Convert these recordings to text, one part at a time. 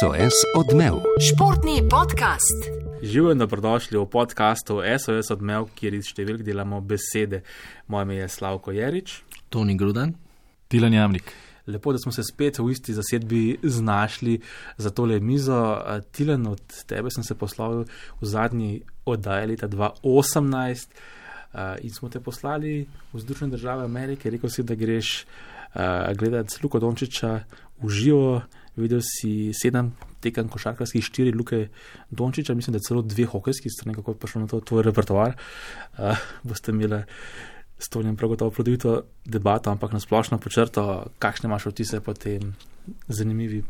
SOS odmev. Športni podcast. Živijo in dobrodošli v podkastu SOS odmev, kjer iz številk delamo besede. Moje ime je Slavko Jerič. Toni Gruden. Tilan Jamnik. Lepo, da smo se spet v isti zasedbi znašli za tole mizo. Tilan, od tebe sem se poslovil v zadnji oddaji leta 2018 in smo te poslali v Združene države Amerike. Rekel si, da greš gledati Luko Dončiča v živo. Videl si sedem tekem košarkarskih, štiri luke Dončiča, mislim, da celo dve hokejski, strani kako je prišlo na to tvoj repertoar. Uh, boste imeli s Tonijem prav gotovo plodovito debato, ampak na splošno počrto, kakšne imaš vtise po tem zanimivi,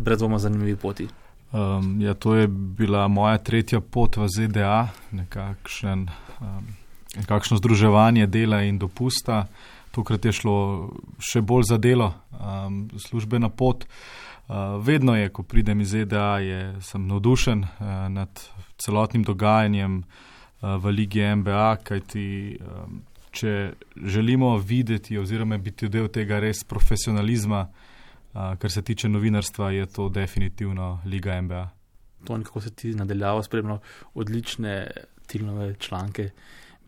brez dvoma zanimivi poti. Um, ja, to je bila moja tretja pot v ZDA, nekakšen, um, nekakšno združevanje dela in dopusta. Tokrat je šlo še bolj za delo, um, službena pot. Uh, vedno je, ko pridem iz ZDA, je, sem navdušen uh, nad celotnim dogajanjem uh, v Ligi MBA, kajti um, če želimo videti oziroma biti del tega res profesionalizma, uh, kar se tiče novinarstva, je to definitivno Liga MBA. To, kako se ti nadaljavo spremljalo, odlične tilnove članke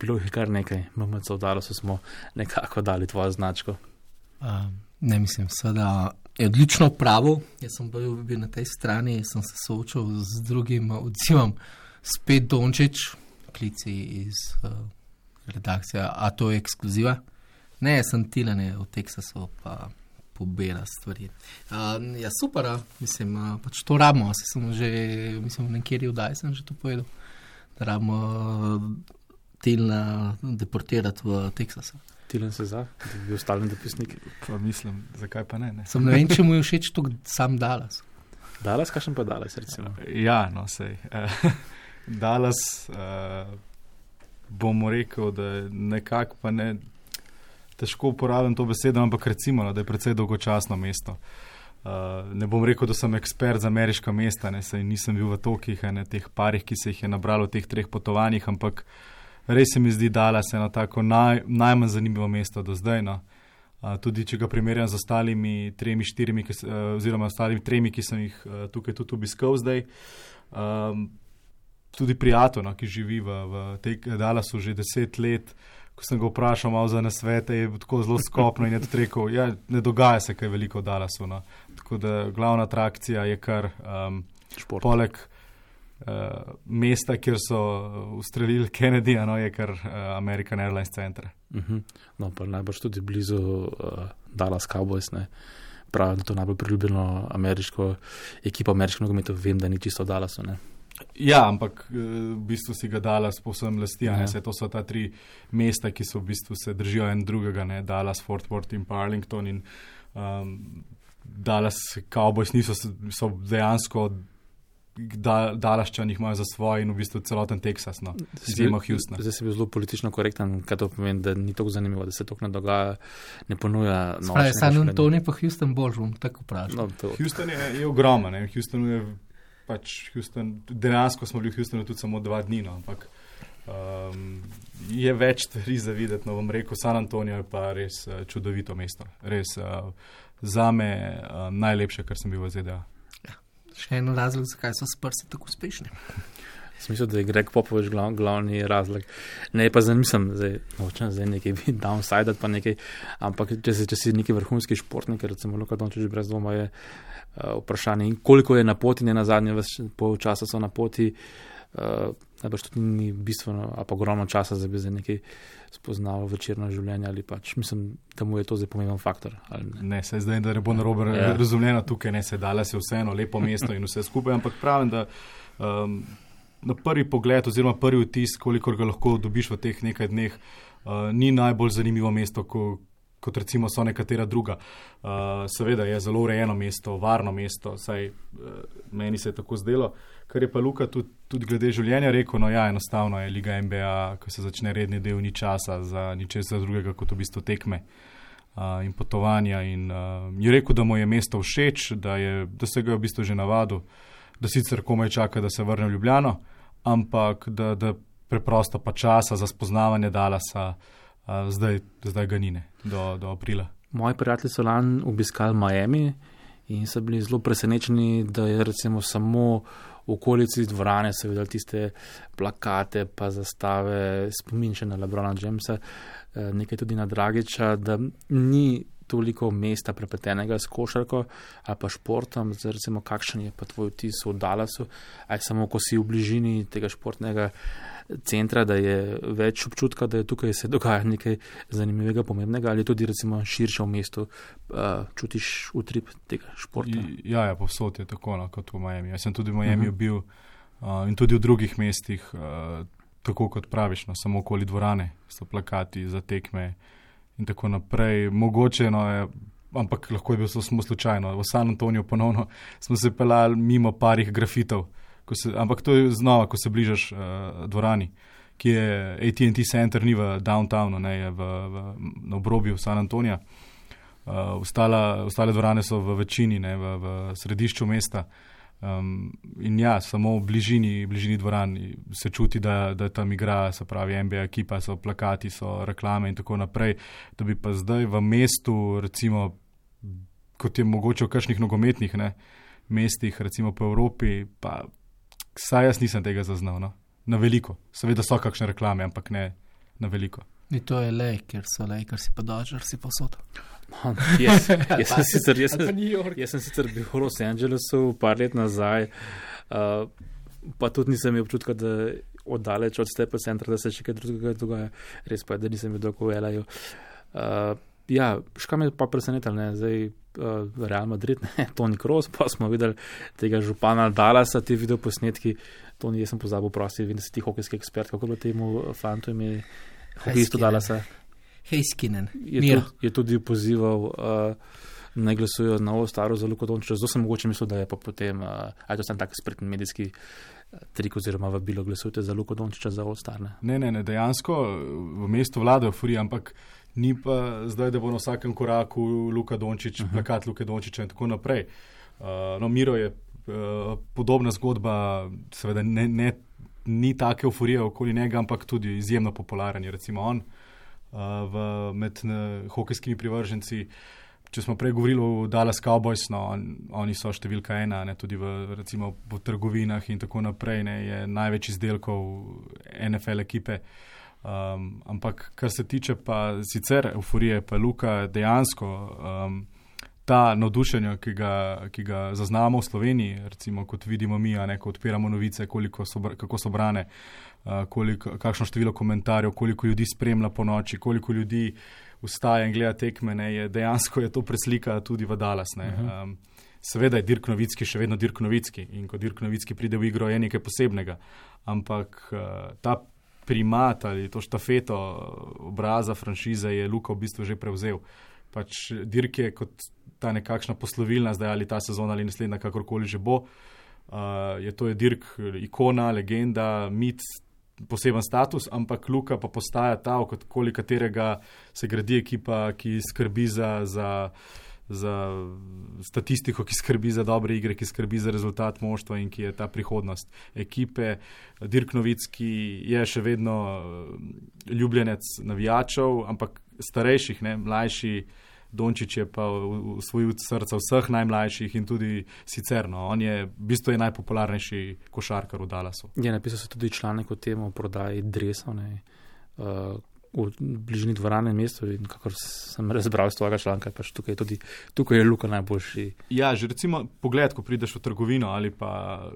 bilo jih kar nekaj, se vdalo, so smo nekako dali tvojo značko. Uh, ne mislim, da je odlično pravo. Jaz sem bil, bil na tej strani, sem se soočil z drugim odzivom, spet Dončič, klici iz uh, redakcije, a to je ekskluziva. Ne, sem tilane v Teksasu, pa pobira stvari. Uh, ja, super, mislim, uh, pač to rabimo, se sem že, mislim, nekje v Daj sem že to povedal, da rabimo. Uh, Tilna deportirati v Teksas. Tilen se za, da bi bil stalen dopisnik. Pa mislim, zakaj pa ne? ne? Sem ne vem, če mu je všeč to sam Dallas. Dallas, kakšen pa Dallas, recimo? Ja, no, sej. Dallas, uh, bomo rekel, da nekako pa ne, težko uporabljam to besedo, ampak recimo, no, da je predvsej dolgočasno mesto. Uh, ne bom rekel, da sem ekspert za ameriška mesta, ne, sej nisem bil v tokih, ne teh parih, ki se jih je nabralo v teh treh potovanjih, ampak res se mi zdi, da se eno tako naj, najmanj zanimivo mesto do zdaj. No. Uh, tudi če ga primerjam z ostalimi tremi, štirimi, ki, uh, oziroma ostalimi tremi, ki sem jih uh, tukaj tudi obiskal zdaj. Um, tudi prijatelj, no, ki živi v, v tej Dallasu že deset let, ko sem ga vprašal malo za nasvete, je tako zelo skopno in je tudi rekel, ja, ne dogaja se kaj veliko v Dallasu. No. Tako da glavna atrakcija je kar um, šport. Poleg uh, mesta, kjer so ustrelili Kennedyja, no, je kar uh, American Airlines Center. Uh mhm. -huh. No, pa najbrž tudi blizu uh, Dallas Cowboys. Ne. Pravi, da je to najbolj priljubljeno ameriško ekipo, ameriško nogometo, vem, da ni čisto Dallas. Ne. Ja, ampak v bistvu si ga dala s posebnim lastjem. Ja. To so ta tri mesta, ki so v bistvu se držijo en drugega, ne? Dallas, Fort Worth in Arlington. In, um, Dallas, Cowboys niso so dejansko da, dalaščani imajo za svoj in v bistvu celoten Teksas, no, zelo Houston. Zdaj se bi zelo politično korekten, kaj to pomeni, da ni tako zanimivo, da se to ne dogaja, ne ponuja. San Antonio pa Houston bolj, bom tako vprašal. No, to... Houston je, je ogromen, Houston je pač Houston, dejansko smo bili v Houstonu tudi samo dva dni, no, ampak um, je več stvari za videti, no bom rekel, San Antonio je pa res uh, čudovito mesto, res uh, za me uh, najlepše, kar sem bil v ZDA še en razlog, zakaj so sprsi tako uspešni. Smisel, da je Greg Popovič glav, glavni razlog. Ne, pa zanimam, zdaj nočem zdaj nekaj downside, pa nekaj, ampak če si, če si neki vrhunski športnik, recimo Luka Dončić brez dvoma je uh, vprašanje in koliko je na poti, ne na zadnje, pol časa so na poti, uh, najbrž tudi ni bistveno, a pa ogromno časa, da bi za nekaj spoznal večerno življenje ali pač mislim, da mu je to zdaj pomemben faktor. Ne, ne se zdaj, da ne bo narobe ja. razumljeno tukaj, ne se dala se vseeno lepo mesto in vse skupaj, ampak pravim, da um, na prvi pogled oziroma prvi vtis, kolikor ga lahko dobiš v teh nekaj dneh, uh, ni najbolj zanimivo mesto, ko, kot recimo so nekatera druga. Uh, seveda je zelo urejeno mesto, varno mesto, saj uh, meni se je tako zdelo. Kar je pa Luka tudi, tudi glede življenja rekel, no ja, enostavno je Liga MBA, ko se začne redni del, ni časa za ničesar drugega kot v bistvu tekme uh, in potovanja. In uh, je rekel, da mu je mesto všeč, da, je, da se ga je v bistvu že navadil, da sicer komaj čaka, da se vrne v Ljubljano, ampak da, da preprosto pa časa za spoznavanje Dalasa uh, zdaj, zdaj ga nine do, do aprila. Moji prijatelji so lani obiskali Miami in so bili zelo presenečeni, da je recimo samo okolici dvorane so videli tiste plakate, pa zastave, spomin še na Lebrona Jamesa, eh, nekaj tudi na Dragiča, da ni toliko mesta prepletenega s košarko ali pa športom, zdaj recimo kakšen je pa tvoj vtis v Dallasu, aj samo ko si v bližini tega športnega centra, da je več občutka, da je tukaj se dogaja nekaj zanimivega, pomembnega ali tudi recimo širše v mestu uh, čutiš utrip tega športa. Ja, ja povsod je tako no, kot v Miami. Jaz sem tudi v Miami uh -huh. bil uh, in tudi v drugih mestih, uh, tako kot praviš, no, samo okoli dvorane so plakati za tekme in tako naprej. Mogoče no, je. Ampak lahko je bilo samo slučajno. V San Antoniju ponovno smo se pelali mimo parih grafitov, uh, se, ampak to je znova, ko se bližaš uh, dvorani, ki je ATT center, ni v downtownu, ne je v, v, na obrobju San Antonija. Uh, ostala, ostale dvorane so v večini, ne, v, v središču mesta. Um, in ja, samo v bližini, bližini dvoran se čuti, da, da tam igra, se pravi, NBA ekipa, so plakati, so reklame in tako naprej. Da bi pa zdaj v mestu, recimo, kot je mogoče v kakšnih nogometnih ne, mestih, recimo po Evropi, pa Saj jaz nisem tega zaznal, no? na veliko. Seveda so kakšne reklame, ampak ne na veliko. Ni to je le, ker so le, ker si pa dožer, si posod. No, jaz, jaz, sem sicer, jaz, sem, jaz sem sicer bil v Los Angelesu par let nazaj, uh, pa tudi nisem imel občutka, da oddaleč od stepa centra, da se še kaj drugega dogaja. Res pa je, da nisem bil dolgo v Elaju. Uh, ja, škam je pa presenetilo, zdaj uh, Real Madrid, ne, Tony Kroos, pa smo videli tega župana Dalasa, ti video posnetki. Tony, jaz sem pozabil, prosim, vem, da si ti hokejski ekspert, kako bo temu fantu ime hokejistu Dalasa. Hejskinen. Je, je tudi pozival. Uh, Ne glasujejo na novo, staro, zelo kot onče. Zelo sem mogoče mislil, da je pa potem, uh, aj to sem tak spretni medijski trik oziroma vabilo, glasujte za Luko Dončiča za ostarne. Ne, ne, ne, dejansko v mestu vladajo furije, ampak ni pa zdaj, da bo na vsakem koraku Luka Dončić, uh -huh. plakat Luka Dončića in tako naprej. Uh, no, Miro je uh, podobna zgodba, seveda ne, ne, ni take euforije okoli njega, ampak tudi izjemno popularen je recimo on uh, v, med ne, hokejskimi privrženci. Če smo prej govorili o Dallas Cowboys, no, on, oni so številka ena, ne, tudi v, recimo, v trgovinah in tako naprej, ne, je največ izdelkov NFL ekipe. Uh, Um, ampak kar se tiče pa sicer euforije, pa Luka dejansko um, ta navdušenja, ki ga, ki ga zaznamo v Sloveniji, recimo kot vidimo mi, ne ko odpiramo novice, so, kako so brane, koliko, kakšno število komentarjev, koliko ljudi spremlja po noči, koliko ljudi vstaja in gleda tekme, ne, je dejansko je to preslika tudi v Dalas. Um, seveda je Dirk Novicki še vedno Dirk Novicki in ko Dirk Novicki pride v igro, je nekaj posebnega. Ampak uh, ta primat ali to štafeto obraza franšize je Luka v bistvu že prevzel. Pač dirk je kot ta nekakšna poslovilna, zdaj ali ta sezona ali naslednja, kakorkoli že bo. Uh, je to je dirk, ikona, legenda, mit, poseben status, ampak Luka pa postaja ta, okoli katerega se gradi ekipa, ki skrbi za. za za statistiko, ki skrbi za dobre igre, ki skrbi za rezultat moštva in ki je ta prihodnost ekipe. Dirk Novicki je še vedno eh, ljubljenec navijačev, ampak starejših, ne, mlajši. Dončić je pa v svoju srca vseh najmlajših in tudi sicer. No, on je v bistvu je najpopularnejši košarkar v Dallasu. Je napisal se tudi članek o tem, o prodaji dresov. Uh, v bližini dvorane mestu in kako sem razbral iz tvojega članka, pač tukaj, tudi, tukaj je Luka najboljši. Ja, že recimo pogled, ko prideš v trgovino ali pa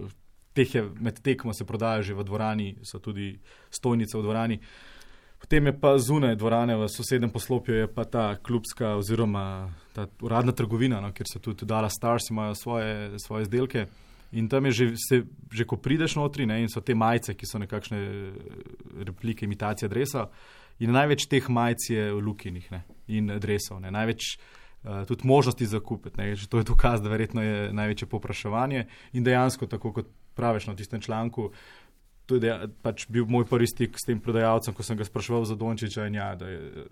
teh je med tekmo se prodaja že v dvorani, so tudi stojnice v dvorani. Potem je pa zunaj dvorane v sosednjem poslopju, je pa ta klubska oziroma ta uradna trgovina, no, kjer se tudi Dala Stars imajo svoje, svoje izdelke. In tam je že, se, že ko prideš notri ne, in so te majice, ki so nekakšne replike, imitacije dresa. In največ teh majic je Lukinih ne? in adresov, ne? največ uh, tudi možnosti za kupiti. To je dokaz, da verjetno je največje popraševanje in dejansko, tako kot praviš na tistem članku. Je pač bil moj prvi stik s tem prodajalcem, ko sem ga spraševal za Dončiča. Ja, je,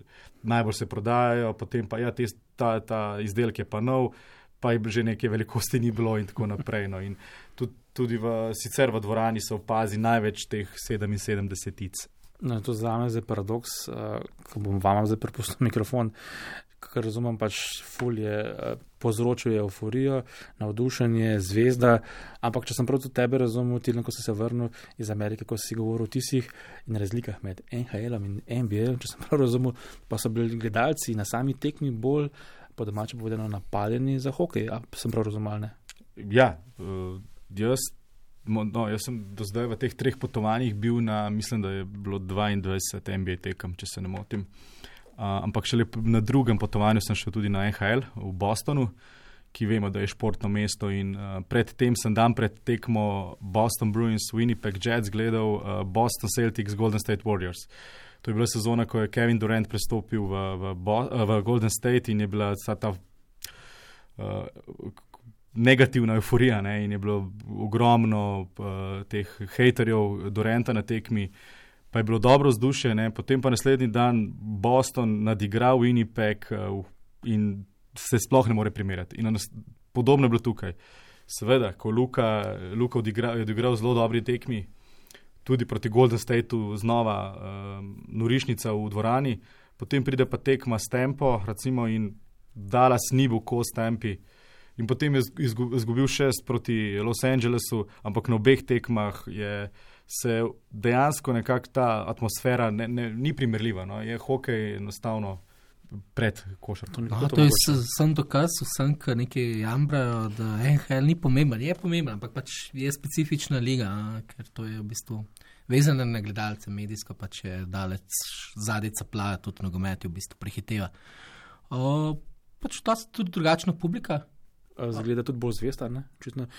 najbolj se prodajajo, potem pa ja, te, ta, ta izdelek je pa nov, pa je že neke velikosti ni bilo in tako naprej. No. In tudi, tudi v, sicer v dvorani se opazi največ teh 77 tic. No, to za me je paradoks, uh, ko bom vam zdaj prepustil mikrofon, kar razumem, pač fulje uh, povzročuje euforijo, navdušenje, zvezda. Ampak, če sem prav tudi tebe razumel, ti, ko si se vrnil iz Amerike, ko si govoril o tistih in razlikah med NHL-om in NBA, če sem prav razumel, pa so bili gledalci na sami tekmi bolj, po domače povedano, napadeni za hokej. A sem prav razumel? Ne? Ja, uh, jaz, no, jaz sem do zdaj v teh treh potovanjih bil na, mislim, da je bilo 22 NBA tekem, če se ne motim. Uh, ampak šele na drugem potovanju sem šel tudi na NHL v Bostonu, ki vemo, da je športno mesto. In uh, predtem sem dan pred tekmo Boston Bruins, Winnipeg Jets gledal uh, Boston Celtics, Golden State Warriors. To je bila sezona, ko je Kevin Durant prestopil v, v, Bo, uh, v Golden State in je bila ta uh, negativna euforija ne? in je bilo ogromno uh, teh haterjev Duranta na tekmi pa je bilo dobro vzdušje, potem pa naslednji dan Boston nadigral Winnipeg uh, in se sploh ne more primerjati. In podobno je bilo tukaj. Seveda, ko Luka, Luka odigra, je odigral zelo dobri tekmi, tudi proti Golden Stateu, znova uh, norišnica v dvorani, potem pride pa tekma s tempo, recimo, in dala snibu kos tempi. In potem je izgubil šest proti Los Angelesu, ampak na obeh tekmah je se dejansko nekako ta atmosfera ne, ne, ni primerljiva. No? Je hokej enostavno pred košarkom. No, to je samo dokaz, vsem, ki nekaj jamrajo, da NHL ni pomemben. Je pomemben, ampak pač je specifična liga, a, ker to je v bistvu. Vezane na gledalce, medijsko pa če daleč zadnjica plaja, tudi nogomet, v bistvu prehiteva. O, pač to je tudi drugačna publika, Zgleda tudi bolj zvesta.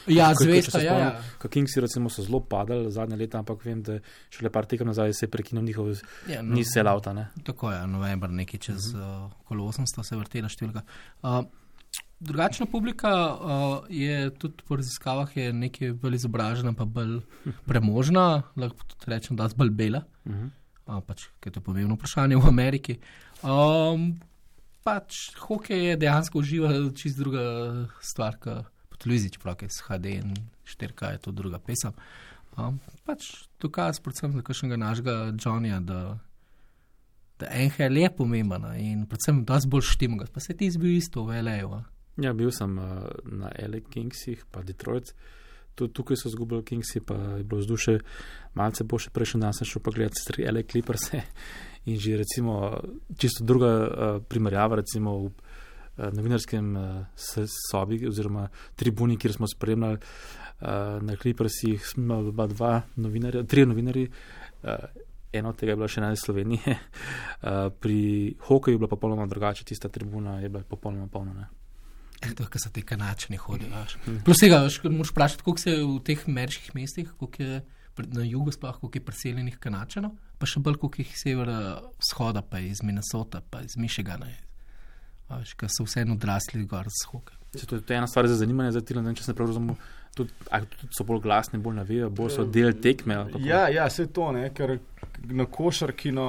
Ja, zvesta. Ja, ja. Kingsi so zelo padali zadnje leta, ampak vem, da še le par tekem nazaj se je prekinil njihov ja, no, nisel avta. Ne? Tako je, november, nekaj čez uh -huh. uh, kolo 800 se vrtela številka. Uh, drugačna publika uh, je tudi po raziskavah nekaj bolj izobražena, pa bolj premožna, lahko tudi rečem, da je bolj bela. Uh -huh. uh, pač, ker to je pomembno vprašanje v Ameriki. Um, pač hokej je dejansko uživa čist druga stvar, kot po televiziji, čeprav je SHD in šterka je to druga pesem. Um, pač dokaz, predvsem za kakšnega našega Johnnyja, da, da NHL je pomemben in predvsem, da se bolj štimo, pa se ti zbil isto v LA-ju. Ja, bil sem na LA Kingsih, pa Detroit. Tudi tukaj so zgubili Kingsi, pa je bilo vzdušje malce boljše. Prejšnji dan sem šel pa gledati stvari LA Clippers in že recimo čisto druga uh, primerjava, recimo v uh, novinarskem uh, sobi oziroma tribuni, kjer smo spremljali uh, na Clippersih, smo imeli dva novinarja, tri novinarji. Uh, Eno od tega je bilo še na Sloveniji, uh, pri hokeju je bilo popolnoma drugače, tista tribuna je bila popolnoma polna. Eh, to je, kar se te kanačne hodijo. Hmm. Plus tega, moraš vprašati, koliko se je v teh ameriških mestih, koliko je na jugu, sploh koliko je preseljenih kanačenov, pa še bolj koliko jih severa vzhoda, pa iz Minnesota, pa iz Michigana. Ker so vseeno odrasli gor z hoke. To je ena stvar za zanimanje, za tilo, če se prav razumemo. Tudi, tudi so bolj glasni, bolj navijajo, bolj so del tekme. Ja, ja, vse to, ne, ker na košarki. No,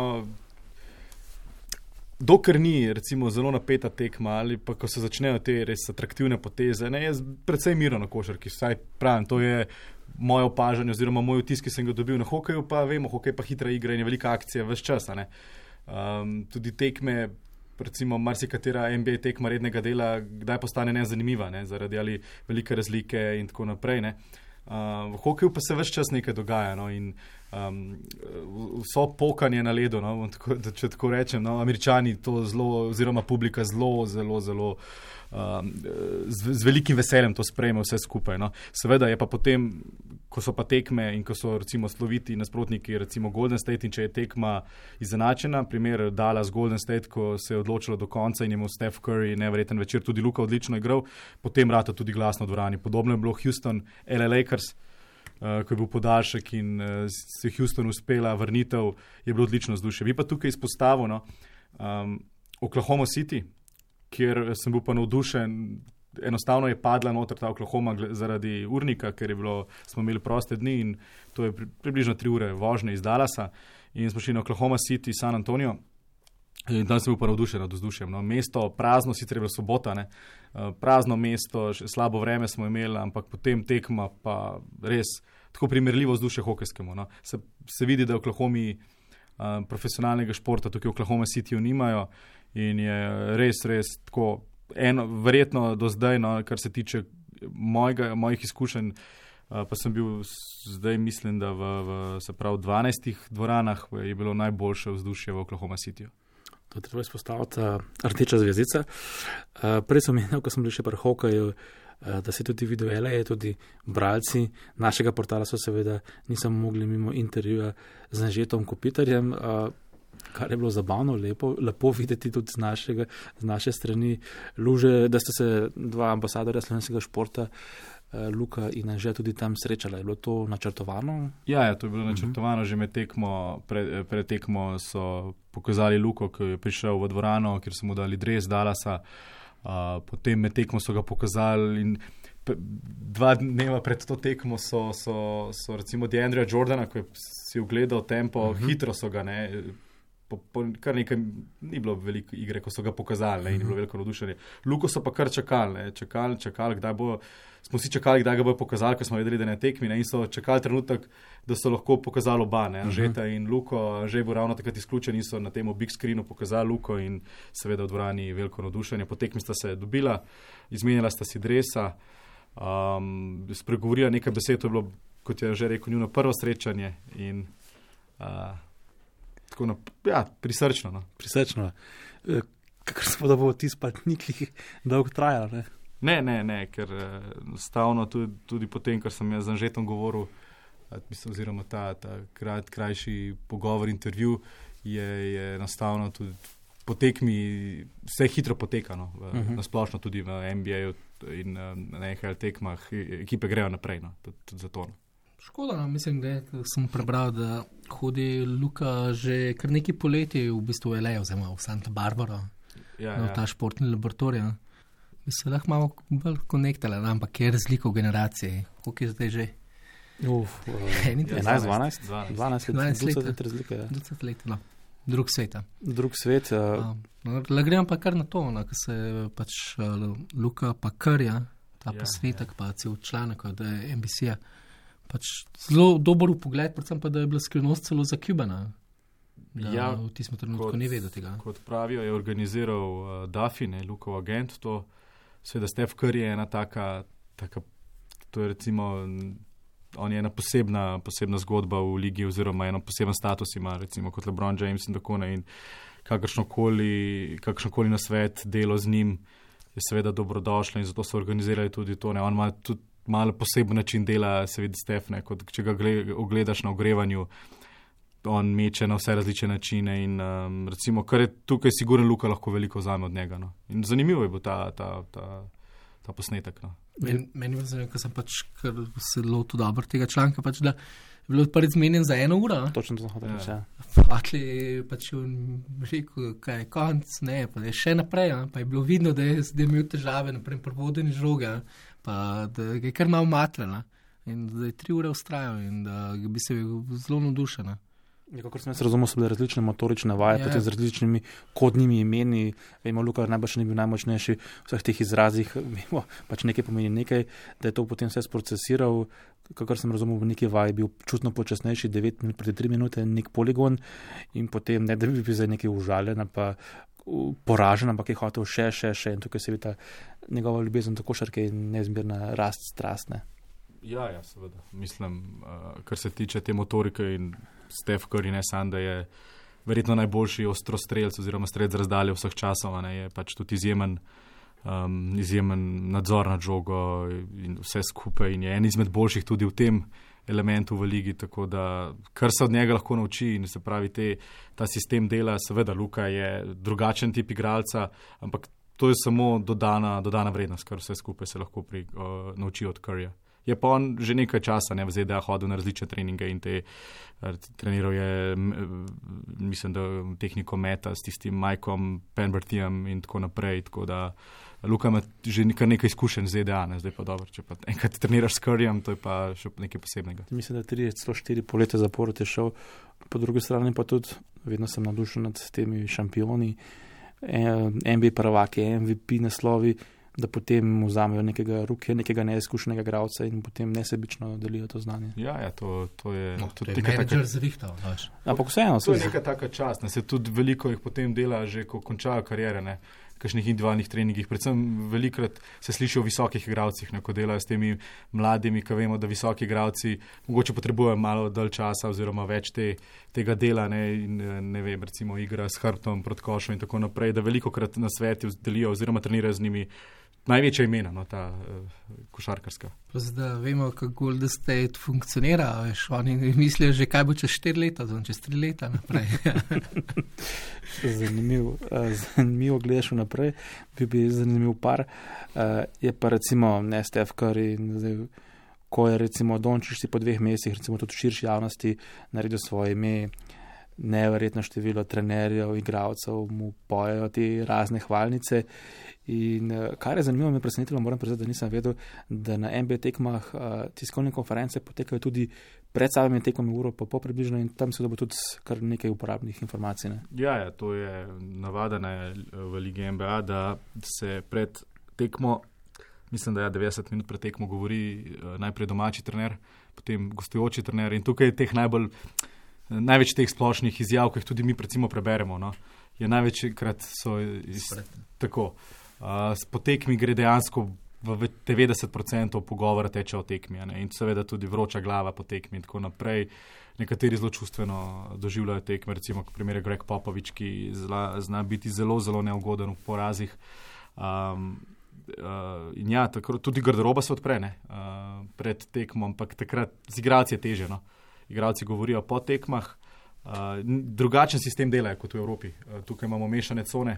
Dokler ni recimo, zelo napeta tekma ali pa ko se začnejo te res atraktivne poteze, ne, je precej mirno na košarki. Saj pravim, to je moje opažanje, oziroma moj vtis, ki sem ga dobil na hokeju, pa vemo, hokej pa hitra igra in je velika akcija vse čas. Um, tudi tekme, recimo marsikatera NBA tekma rednega dela, kdaj postane nezanimiva, ne? zaradi ali velike razlike in tako naprej. Uh, v hokeju pa se vse čas nekaj dogaja. No? In, um, vso pokanje na ledu, no? tako, da, če tako rečem, no? američani to zelo, oziroma publika zelo, zelo, zelo um, z, z velikim veseljem to sprejme vse skupaj. No. Seveda je pa potem, ko so pa tekme in ko so recimo sloviti nasprotniki, recimo Golden State in če je tekma izenačena, primer Dallas Golden State, ko se je odločilo do konca in je imel Steph Curry nevreten večer, tudi Luka odlično igral, potem rata tudi glasno v dvorani. Podobno je bilo Houston, LA Lakers. Uh, ko je bil podaljšek in uh, se Houston uspela vrnitev, je bilo odlično vzdušje. Vi pa tukaj izpostavljeno um, Oklahoma City, kjer sem bil pa navdušen. Enostavno je padla noter ta Oklahoma zaradi urnika, ker bilo, smo imeli proste dni in to je pri, približno tri ure vožnje iz Dallasa. In smo šli na Oklahoma City, San Antonijo. In tam sem bil pa navdušen nad vzdušjem. No. Mesto prazno, sicer je bilo sobota, ne. Eh, prazno mesto, slabo vreme smo imeli, ampak potem tekma pa res tako primerljivo vzdušje hokejskemu. No. Se, se vidi, da v Oklahomi uh, profesionalnega športa tukaj v Oklahoma Cityju nimajo in je res, res tako, eno, verjetno do zdaj, no, kar se tiče mojega, mojih izkušenj. Uh, pa sem bil zdaj, mislim, da v, v se pravi, 12 dvoranah je bilo najboljše vzdušje v Oklahoma Cityju. To treba izpostaviti, uh, rdeča zvezdica. Uh, prej sem menil, ko sem bil še pri hokaju, da se tudi videl, da je tudi bralci našega portala so seveda nisem mogli mimo intervjuja z Anžetom Kopitarjem. Kar je bilo zabavno, lepo, lepo videti tudi z, našega, z naše strani, luže, da ste se dva ambasadorja slovenskega športa Eh, Luka in že tudi tam srečala. Je bilo to načrtovano? Ja, ja to je bilo mhm. načrtovano. Že med tekmo, pred, pred tekmo so pokazali Luko, ki je prišel v dvorano, kjer so mu dali dres Dalasa. Uh, potem med tekmo so ga pokazali. In, Dva dneva pred to tekmo so, so, so recimo, Andreja Jordana, ki si ogledal tempo, uh mhm. -huh. hitro so ga, ne, po, po, kar nekaj, ni bilo veliko igre, ko so ga pokazali, ne, in bilo veliko navdušenje. Luko so pa kar čakali, ne, čakali, čakali, kdaj bo smo si čakali, da ga bo pokazali, ko smo videli, da ne tekmi. Ne, in so čakali trenutek, da so lahko pokazali oba, ne, Anžeta uh -huh. in Luko. Že bo ravno takrat izključen in so na tem big screenu pokazali Luko in seveda v dvorani veliko navdušenje. Po tekmi sta se dobila, izmenjala sta si dresa, um, spregovorila nekaj besed, to je bilo, kot je že rekel, njuno prvo srečanje. In, uh, tako na, ja, prisrčno. No. Prisrčno. E, Kar smo da bo ti spatniki dolgo trajali. Ne, ne, ne, ker eh, enostavno tudi, tudi potem, kar sem jaz z Anžetom govoril, mislim, oziroma ta, ta krat, krajši pogovor, intervju, je, je enostavno tudi potekmi, vse hitro potekano, uh -huh. nasplošno tudi v NBA in eh, na NHL tekmah, ekipe grejo naprej, no, tudi, tudi zato. No. Škoda, no, mislim, da sem prebral, da hodi Luka že kar neki poleti v bistvu v L.A. oziroma v Santa Barbara, ja, no, ja. ta športni laboratorij. No bi se lahko malo bolj konektali, ampak je razlika v generaciji. Koliko je zdaj že? Uf, uh, 11, 12, 12, 12 let, 12 let razlike. Ja. 20 let, no. Drug svet. Drug svet. Uh, no, gremo pa kar na to, no, kar se pač uh, Luka pa karja, ta ja, posvetek, ja. pa cel članek od NBC-ja. Pač zelo dober pogled, predvsem pa, da je bila skrivnost celo za Kubana. Ja, v tistem trenutku ni vedel tega. Kot pravijo, je organiziral uh, Dafine, Lukov agent, to Sveda Stef Curry je ena taka, taka to je recimo, on je ena posebna, posebna zgodba v ligi oziroma eno poseben status ima, recimo kot LeBron James in tako naprej. Kakršnokoli, kakršnokoli na svet delo z njim je seveda dobrodošlo in zato so organizirali tudi to. Ne. On ima tudi malo poseben način dela, se vidi Stefne, kot če ga ogledaš na ogrevanju on meče na vse različne načine. In, um, recimo, kar je tukaj, sigurno, Luka lahko veliko vzame od njega. No. In zanimivo je bil ta, ta, ta, ta posnetek. No. Meni men je zanimivo, ker sem pač zelo dobro tega članka. Pač, da, Je bilo prvi zmenjen za eno uro. Točno to hočeš reči. Fakli je pač rekel, kaj je konc, ne, pa je še naprej. A, pa je bilo vidno, da je zdaj imel težave, naprimer, provodeni žoge, pa da je kar malo matlena. In da je tri ure ustrajal in da bi se zelo navdušen. Kot sem jaz razumel, so bile različne motorične vaje, yeah. Ja. z različnimi kodnimi imeni. Vemo, Luka najbrž ni bil najmočnejši v vseh teh izrazih. Vemo, pač nekaj pomeni nekaj, da je to potem vse sprocesiral. Kot sem razumel, v neki vaji bil čutno počasnejši, 9 minut proti 3 minute, nek poligon in potem ne da bi bil za nekaj užaljen, pa poražen, ampak je hotel še, še, še in tukaj se vidi ta njegova ljubezen tako šarke in neizmerna rast strastne. Ja, ja, seveda. Mislim, uh, kar se tiče te motorike in Stef Curry, ne samo, da je verjetno najboljši ostrostrelc oziroma strelec razdalje vseh časov, ne, je pač tudi izjemen, um, izjemen nadzor nad žogo in vse skupaj in je en izmed boljših tudi v tem elementu v ligi, tako da kar se od njega lahko nauči in se pravi te, ta sistem dela, seveda Luka je drugačen tip igralca, ampak to je samo dodana, dodana vrednost, kar vse skupaj se lahko pri, uh, nauči od Curryja je pa on že nekaj časa ne, v ZDA hodil na različne treninge in te eh, treniral je, mislim, da tehniko meta s tistim Majkom Penbertijem in tako naprej. Tako da Luka ima že nekaj, nekaj izkušenj z ZDA, ne, zdaj pa dobro, če pa enkrat treniraš s Curryjem, to je pa še nekaj posebnega. Mislim, da 34 poletje zaporod je šel, po drugi strani pa tudi vedno sem nadušen nad temi šampioni, NBA prvaki, MVP naslovi da potem vzamejo nekega ruke, nekega neizkušenega igralca in potem nesebično delijo to znanje. Ja, ja to, to je. No, to to je neka taka- menedžer zrihtal, veš. Ampak vseeno, To je neka taka čast, ne se tudi veliko jih potem dela, že ko končajo karijere, ne, kakšnih individualnih treningih. Predvsem velikrat se sliši o visokih igralcih, ne, ko delajo s temi mladimi, ko vemo, da visoki igralci mogoče potrebujejo malo dalj časa oziroma več te, tega dela, ne, in, ne vem, recimo igra s hrbtom proti košu in tako naprej, da veliko krat na svetu delijo oziroma trenirajo z njimi največja imena, no, ta uh, košarkarska. Zdaj vemo, kako Golden State funkcionira. Veš, oni mislijo, že kaj bo čez 4 leta, zdaj čez 3 leta naprej. Zanimiv, eh, zanimivo gledaš vnaprej, bi bil zanimiv par. Eh, Je pa recimo ne Stef Curry, in zdaj, ko je recimo Dončiš si po dveh mesecih, recimo tudi širši javnosti, naredil svoje ime, neverjetno število trenerjev, igralcev mu pojejo te razne hvalnice. In eh, kar je zanimivo, me presenetilo, moram priznati, da nisem vedel, da na NBA tekmah eh, tiskovne konference potekajo tudi pred samimi tekmami uro pa po približno in tam se dobi tudi kar nekaj uporabnih informacij. Ne. Ja, ja, to je navada ne, v Ligi NBA, da se pred tekmo, mislim, da je 90 minut pred tekmo, govori eh, najprej domači trener, potem gostujoči trener in tukaj teh najbolj. Največ teh splošnih izjav, ki jih tudi mi recimo preberemo, no, je največkrat so iz, tako. Uh, po tekmi gre dejansko v ve- 90% pogovora teče o tekmi ne, in seveda tudi vroča glava po tekmi in tako naprej. Nekateri zelo čustveno doživljajo tekme, recimo primer Greg Popovič, ki zla, zna biti zelo, zelo neugoden v porazih. Um, uh, in ja, tako, tudi garderoba se odpre ne, uh, pred tekmo, ampak takrat z igralci je teže. No. Igralci govorijo po tekmah. Uh, drugačen sistem dela kot v Evropi. Uh, tukaj imamo mešane cone.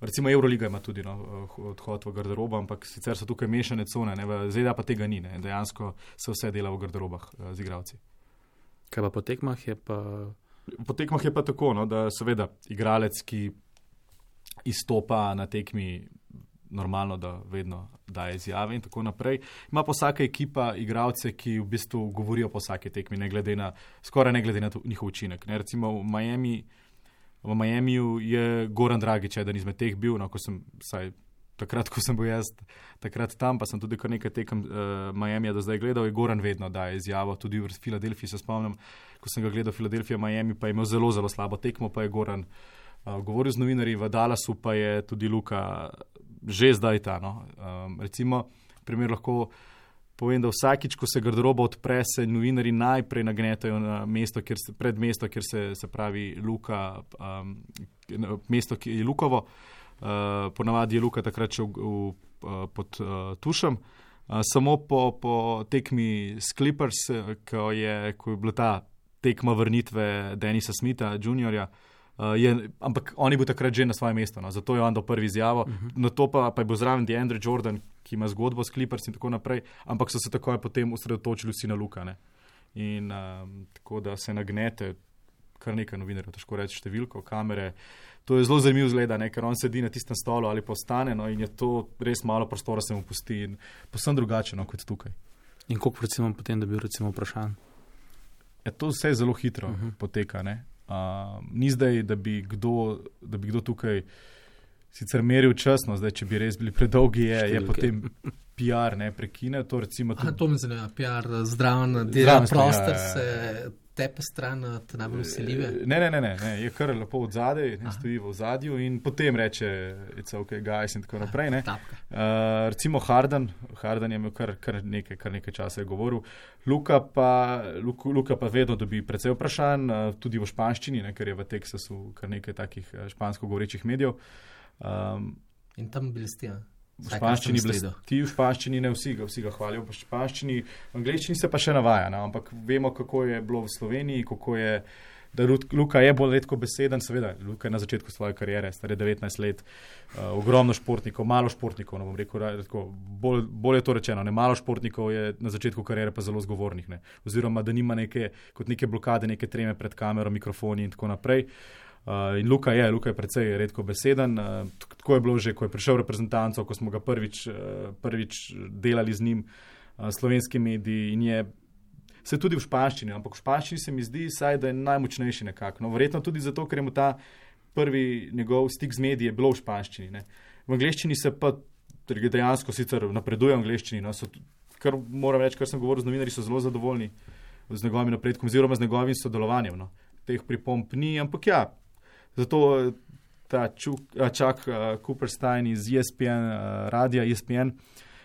Recimo Euroliga ima tudi no, uh, odhod v garderobo, ampak sicer so tukaj mešane cone, ne, v ZDA pa tega ni. Ne. Dejansko se vse dela v garderobah uh, z igralci. Kaj pa po tekmah je pa. Po tekmah je pa tako, no, da seveda igralec, ki izstopa na tekmi, normalno, da vedno daje izjave in tako naprej. Ima pa vsaka ekipa igralce, ki v bistvu govorijo po vsaki tekmi, ne glede na, skoraj ne glede na to, njihov učinek. Ne, recimo v Miami. V Miamiju je Goran Dragič, eden izmed teh bil, no, ko sem, saj, takrat, ko sem bil jaz takrat tam, pa sem tudi kar nekaj tekem uh, Miamija do zdaj gledal, je Goran vedno daje izjavo, tudi v Filadelfiji se spomnim, ko sem ga gledal Filadelfija, Miami pa je imel zelo, zelo slabo tekmo, pa je Goran uh, govoril z novinarji, v Dallasu pa je tudi Luka že zdaj ta. No. Um, recimo, primer lahko povem, da vsakič, ko se garderoba odpre, se novinari najprej nagnetajo na mesto, kjer se, pred mesto, kjer se, se pravi Luka, um, mesto, ki je Lukovo. Uh, ponavadi je Luka takrat šel v, v, uh, pod uh, tušem. Uh, samo po, po tekmi s Clippers, eh, ko je, ko je bila ta tekma vrnitve Denisa Smitha, juniorja, uh, je, ampak on je bil takrat že na svojem mestu, no, zato je on dal prvi izjavo. Uh -huh. Na to pa, pa je bil zraven DeAndre Jordan, ki ima zgodbo s Clippers in tako naprej, ampak so se takoj potem osredotočili vsi na Luka. Ne. In um, tako da se nagnete, kar nekaj novinarjev, težko reči številko, kamere. To je zelo zanimivo zgleda, ne, ker on sedi na tistem stolu ali pa stane no, in je to res malo prostora se mu pusti in posebno drugače no, kot tukaj. In koliko recimo potem, da bi bil recimo vprašan? Ja, to vse zelo hitro uh Mhm. -huh. poteka. ne. Uh, ni zdaj, da bi, kdo, da bi kdo tukaj sicer meril čas, no, zdaj, če bi res bili predolgi, je, je Številke. potem PR, ne prekine. To recimo Aha, tudi, to me zanima, PR, zdraven, dela prostor, ja, ja, ja. se tepe stran, te najbolj vseljive. Ne, ne, ne, ne, ne, je kar lepo od zadaj, ne Aha. stoji v zadju in potem reče, it's ok, guys in tako naprej. Ne. Uh, recimo Harden, Harden je imel kar, kar, nekaj, kar nekaj časa je govoril. Luka pa, Luka, Luka pa vedno dobi precej vprašanj, uh, tudi v španščini, ne, ker je v Teksasu kar nekaj takih eh, špansko govorečih medijev. Um, In tam blestijo. V španščini blesti, v španščini ne vsi ga, vsi ga hvalijo, v španščini, v angleščini se pa še navaja, no, ampak vemo, kako je bilo v Sloveniji, kako je. Da Luka je bolj redko beseden, seveda, Luka je na začetku svoje kariere, star je 19 let, uh, ogromno športnikov, malo športnikov, no bom rekel, tako, bolj, bolj je to rečeno, ne malo športnikov je na začetku kariere pa zelo zgovornih, ne, oziroma da nima neke, kot neke blokade, neke treme pred kamero, mikrofoni in tako naprej. Uh, in Luka je, Luka je precej redko beseden. Uh, tako je bilo že, ko je prišel v reprezentanco, ko smo ga prvič, uh, prvič delali z njim, uh, slovenski mediji in je. Se tudi v španščini, ampak v španščini se mi zdi, saj, da je najmočnejši nekako. No, verjetno tudi zato, ker je mu ta prvi njegov stik z mediji bilo v španščini. Ne. V angleščini se pa dejansko sicer napreduje v angleščini. No, so, kar moram reči, kar sem govoril z novinarji, so zelo zadovoljni z njegovim napredkom, oziroma z njegovim sodelovanjem. No. Teh pripomp ni, ampak ja, zato ta čuk, čak uh, Cooperstein iz ESPN, uh, radia ESPN.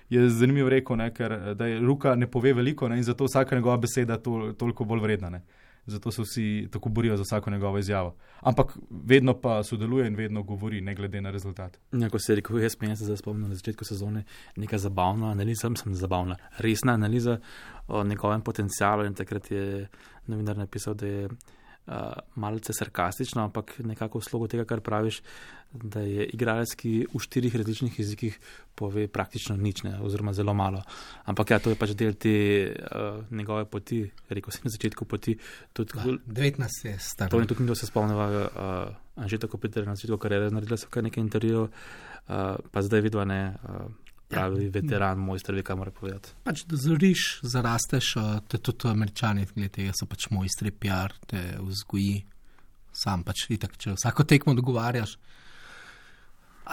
Je zanimivo rekel, ne, ker da je Luka ne pove veliko ne, in zato vsaka njegova beseda je tol, toliko bolj vredna. Ne zato se vsi tako borijo za vsako njegovo izjavo. Ampak vedno pa sodeluje in vedno govori, ne glede na rezultat. Ja, ko se je rekel, jaz sem se spomnil na začetku sezone, neka zabavna analiza, sem zabavna, resna analiza o njegovem potencialu in takrat je novinar napisal, da je malce sarkastično, ampak nekako v slogu tega, kar praviš, da je igralec, ki v štirih različnih jezikih pove praktično nič, ne, oziroma zelo malo. Ampak ja, to je pač del te uh, njegove poti, rekel sem na začetku poti. Tudi, La, 19 je star. To je tudi da se spomnimo, uh, Anžeta Kopeter na začetku karijere, naredila so kar nekaj intervjujev, uh, pa zdaj vidva ne. Uh, pravi ja. veteran, mojster, ve, kaj mora povedati. Pač, da zoriš, zarasteš, te tudi američani, glede, so pač mojstri PR, te vzgoji, sam pač itak, če vsako tekmo dogovarjaš.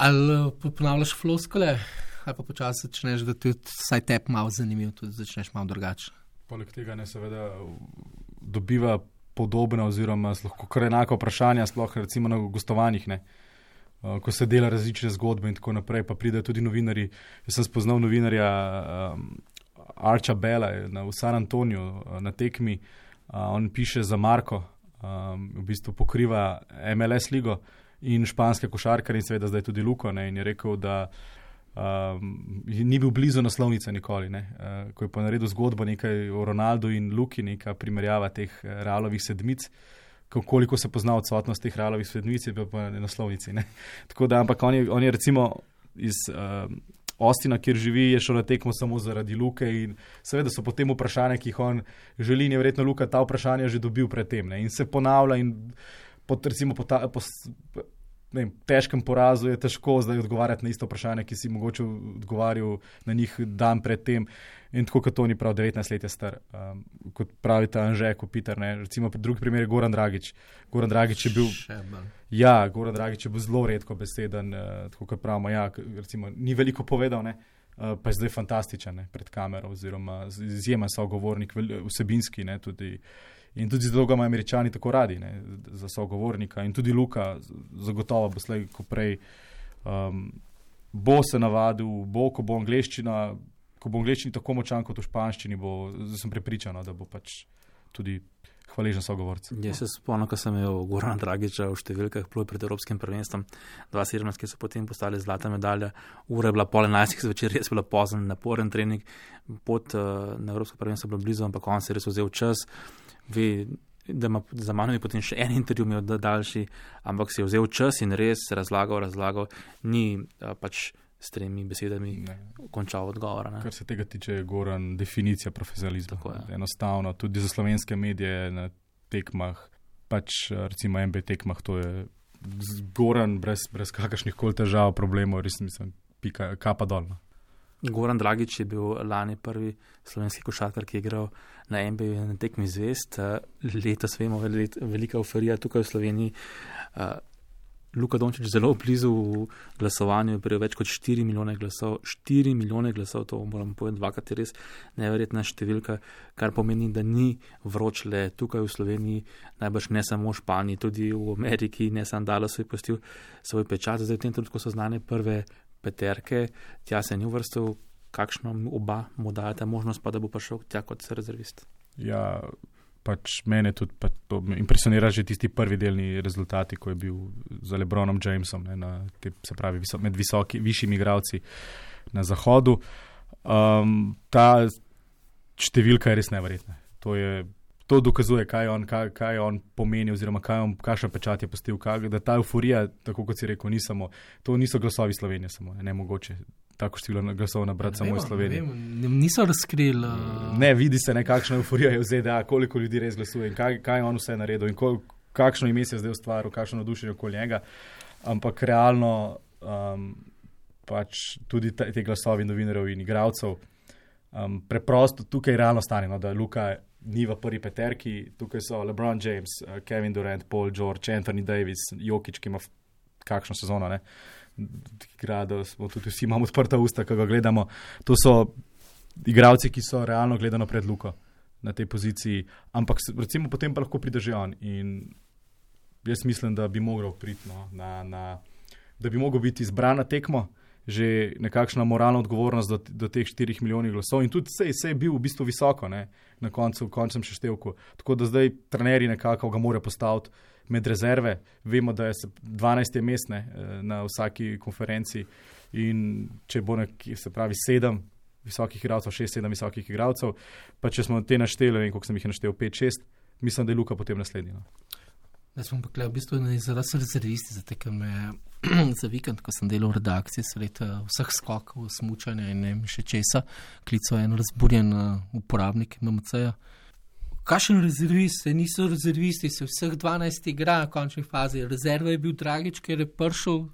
Ali ponavljaš floskole, ali pa počasi začneš, da ti vsaj tep malo zanimiv, tudi začneš malo drugače. Poleg tega ne seveda dobiva podobna oziroma lahko kar enako vprašanja, sploh recimo na gostovanjih. Ne. Uh, ko se dela različne zgodbe in tako naprej, pa pridejo tudi novinari. Jaz sem spoznal novinarja um, Arča Bela na, v San Antoniju uh, na tekmi. Uh, on piše za Marko, um, v bistvu pokriva MLS ligo in španske košarkare in seveda zdaj tudi Luko. Ne, in je rekel, da um, ni bil blizu naslovnice nikoli. Uh, ko je pa naredil zgodbo nekaj o Ronaldu in Luki, neka primerjava teh realovih sedmic koliko se pozna odsotnost teh realovih svetnic, pa pa na naslovnici. Ne? Tako da, ampak on je, on je recimo iz uh, Ostina, kjer živi, je šel na tekmo samo zaradi luke in seveda so potem vprašanja, ki jih on želi, in je verjetno luka ta vprašanja že dobil predtem ne? in se ponavlja in pot, recimo po, ta, po vem, težkem porazu je težko zdaj odgovarjati na isto vprašanje, ki si mogoče odgovarjal na njih dan predtem. In tako kot to ni prav, 19 let je star, um, kot pravi ta Anžek, Peter. Ne? Recimo, drugi primer je Goran Dragič. Goran Dragič je bil. Ja, Goran Dragič je bil zelo redko beseden, uh, tako kot pravimo. Ja, recimo, ni veliko povedal, ne? Uh, pa je zdaj fantastičen ne? pred kamero, oziroma izjemen sogovornik, vsebinski. Ne? Tudi, In tudi zelo ga imajo američani tako radi ne, za sogovornika. In tudi Luka, zagotovo bo slej, ko prej um, bo se navadil, bo, ko bo angliščina, ko bo angliščina tako močan kot v španščini, bo, zdaj sem prepričana, da bo pač tudi hvaležen sogovorc. Jaz se spomnim, ko sem imel Goran Dragiča v številkah ploj pred Evropskim prvenstvom 2017, ki so potem postali zlata medalja. Ura je bila pol enajstih zvečer, res bila pozen, naporen trening. Pot uh, na Evropsko prvenstvo je bilo blizu, ampak on se je res vzel čas ve, da ima za mano je potem še en intervju, imel da daljši, ampak si je vzel čas in res razlagal, razlagal, ni a, pač s tremi besedami ne. končal odgovora. Ne. Kar se tega tiče, je Goran definicija profesionalizma. Enostavno, tudi za slovenske medije na tekmah, pač recimo MB tekmah, to je Goran brez, brez kakršnih koli težav, problemov, res mislim, pika, kapa dolna. Goran Dragič je bil lani prvi slovenski košarkar, ki je igral na NBA na tekmi zvest. Letos vemo, je velika euforija tukaj v Sloveniji. Luka Dončić zelo blizu v glasovanju, je prejel več kot 4 milijone glasov. 4 milijone glasov, to moram povedati, dvakrat je res neverjetna številka, kar pomeni, da ni vroč le tukaj v Sloveniji, najbrž ne samo v Španiji, tudi v Ameriki, ne samo Dallas je postil svoj pečat. Zdaj v tem trenutku so znane prve peterke, tja se ni uvrstil, kakšno oba mu dajete možnost, pa da bo prišel tja kot rezervist. Ja, pač mene tudi pa to impresionira že tisti prvi delni rezultati, ko je bil za Lebronom Jamesom, ne, na, te, se pravi viso, med visoki, višjimi igravci na zahodu. Um, ta številka je res neverjetna. To je to dokazuje, kaj on, kaj, kaj on pomeni, oziroma kaj on, kakšen pečat je postil. Kaj, da ta euforija, tako kot si rekel, ni samo, to niso glasovi Slovenije, samo ne mogoče. Tako število glasov nabrati samo iz Slovenije. Ne, niso razkrili. Uh... Ne, vidi se, kakšna euforija je v ZDA, koliko ljudi res glasuje in kaj, kaj on vse naredil in kol, kakšno ime je zdaj ustvaril, kakšno nadušenje okoli njega. Ampak realno, um, pač tudi te, te glasovi novinarjev in igralcev, um, preprosto tukaj je realno stanje, no, da Luka ni v prvi peterki, tukaj so LeBron James, uh, Kevin Durant, Paul George, Anthony Davis, Jokic, ki ima kakšno sezono. Ne? igra, da smo tudi vsi imamo odprta usta, ko ga gledamo. To so igravci, ki so realno gledano pred Luko na tej poziciji, ampak recimo potem pa lahko pride že on. In jaz mislim, da bi mogel priti no, na, na, da bi mogel biti izbran na tekmo. Že nekakšna moralna odgovornost do, do teh 4 milijonov glasov, in tudi se, se je bil v bistvu visoko ne, na koncu, v končnem seštevku. Tako da zdaj trenerji nekako ga morajo postaviti med rezerve. Vemo, da je se 12 mestne eh, na vsaki konferenci, in če bo nekje, se pravi, sedem visokih igralcev, šest, sedem visokih igralcev, pa če smo te našteli, ne vem, koliko sem jih naštel, pet, šest, mislim, da je Luka potem naslednji. No. Jaz sem pa gledal, v bistvu ne zaradi rezervisti, zato ker me za vikend, ko sem delal v redakciji, sred eh, vseh skokov, smučanja in ne vem še česa, klical en razburjen eh, uporabnik MMC-ja. Kakšen rezervist, niso rezervisti, se vseh 12 igra v končni fazi. Rezerva je bil Dragič, ker je prišel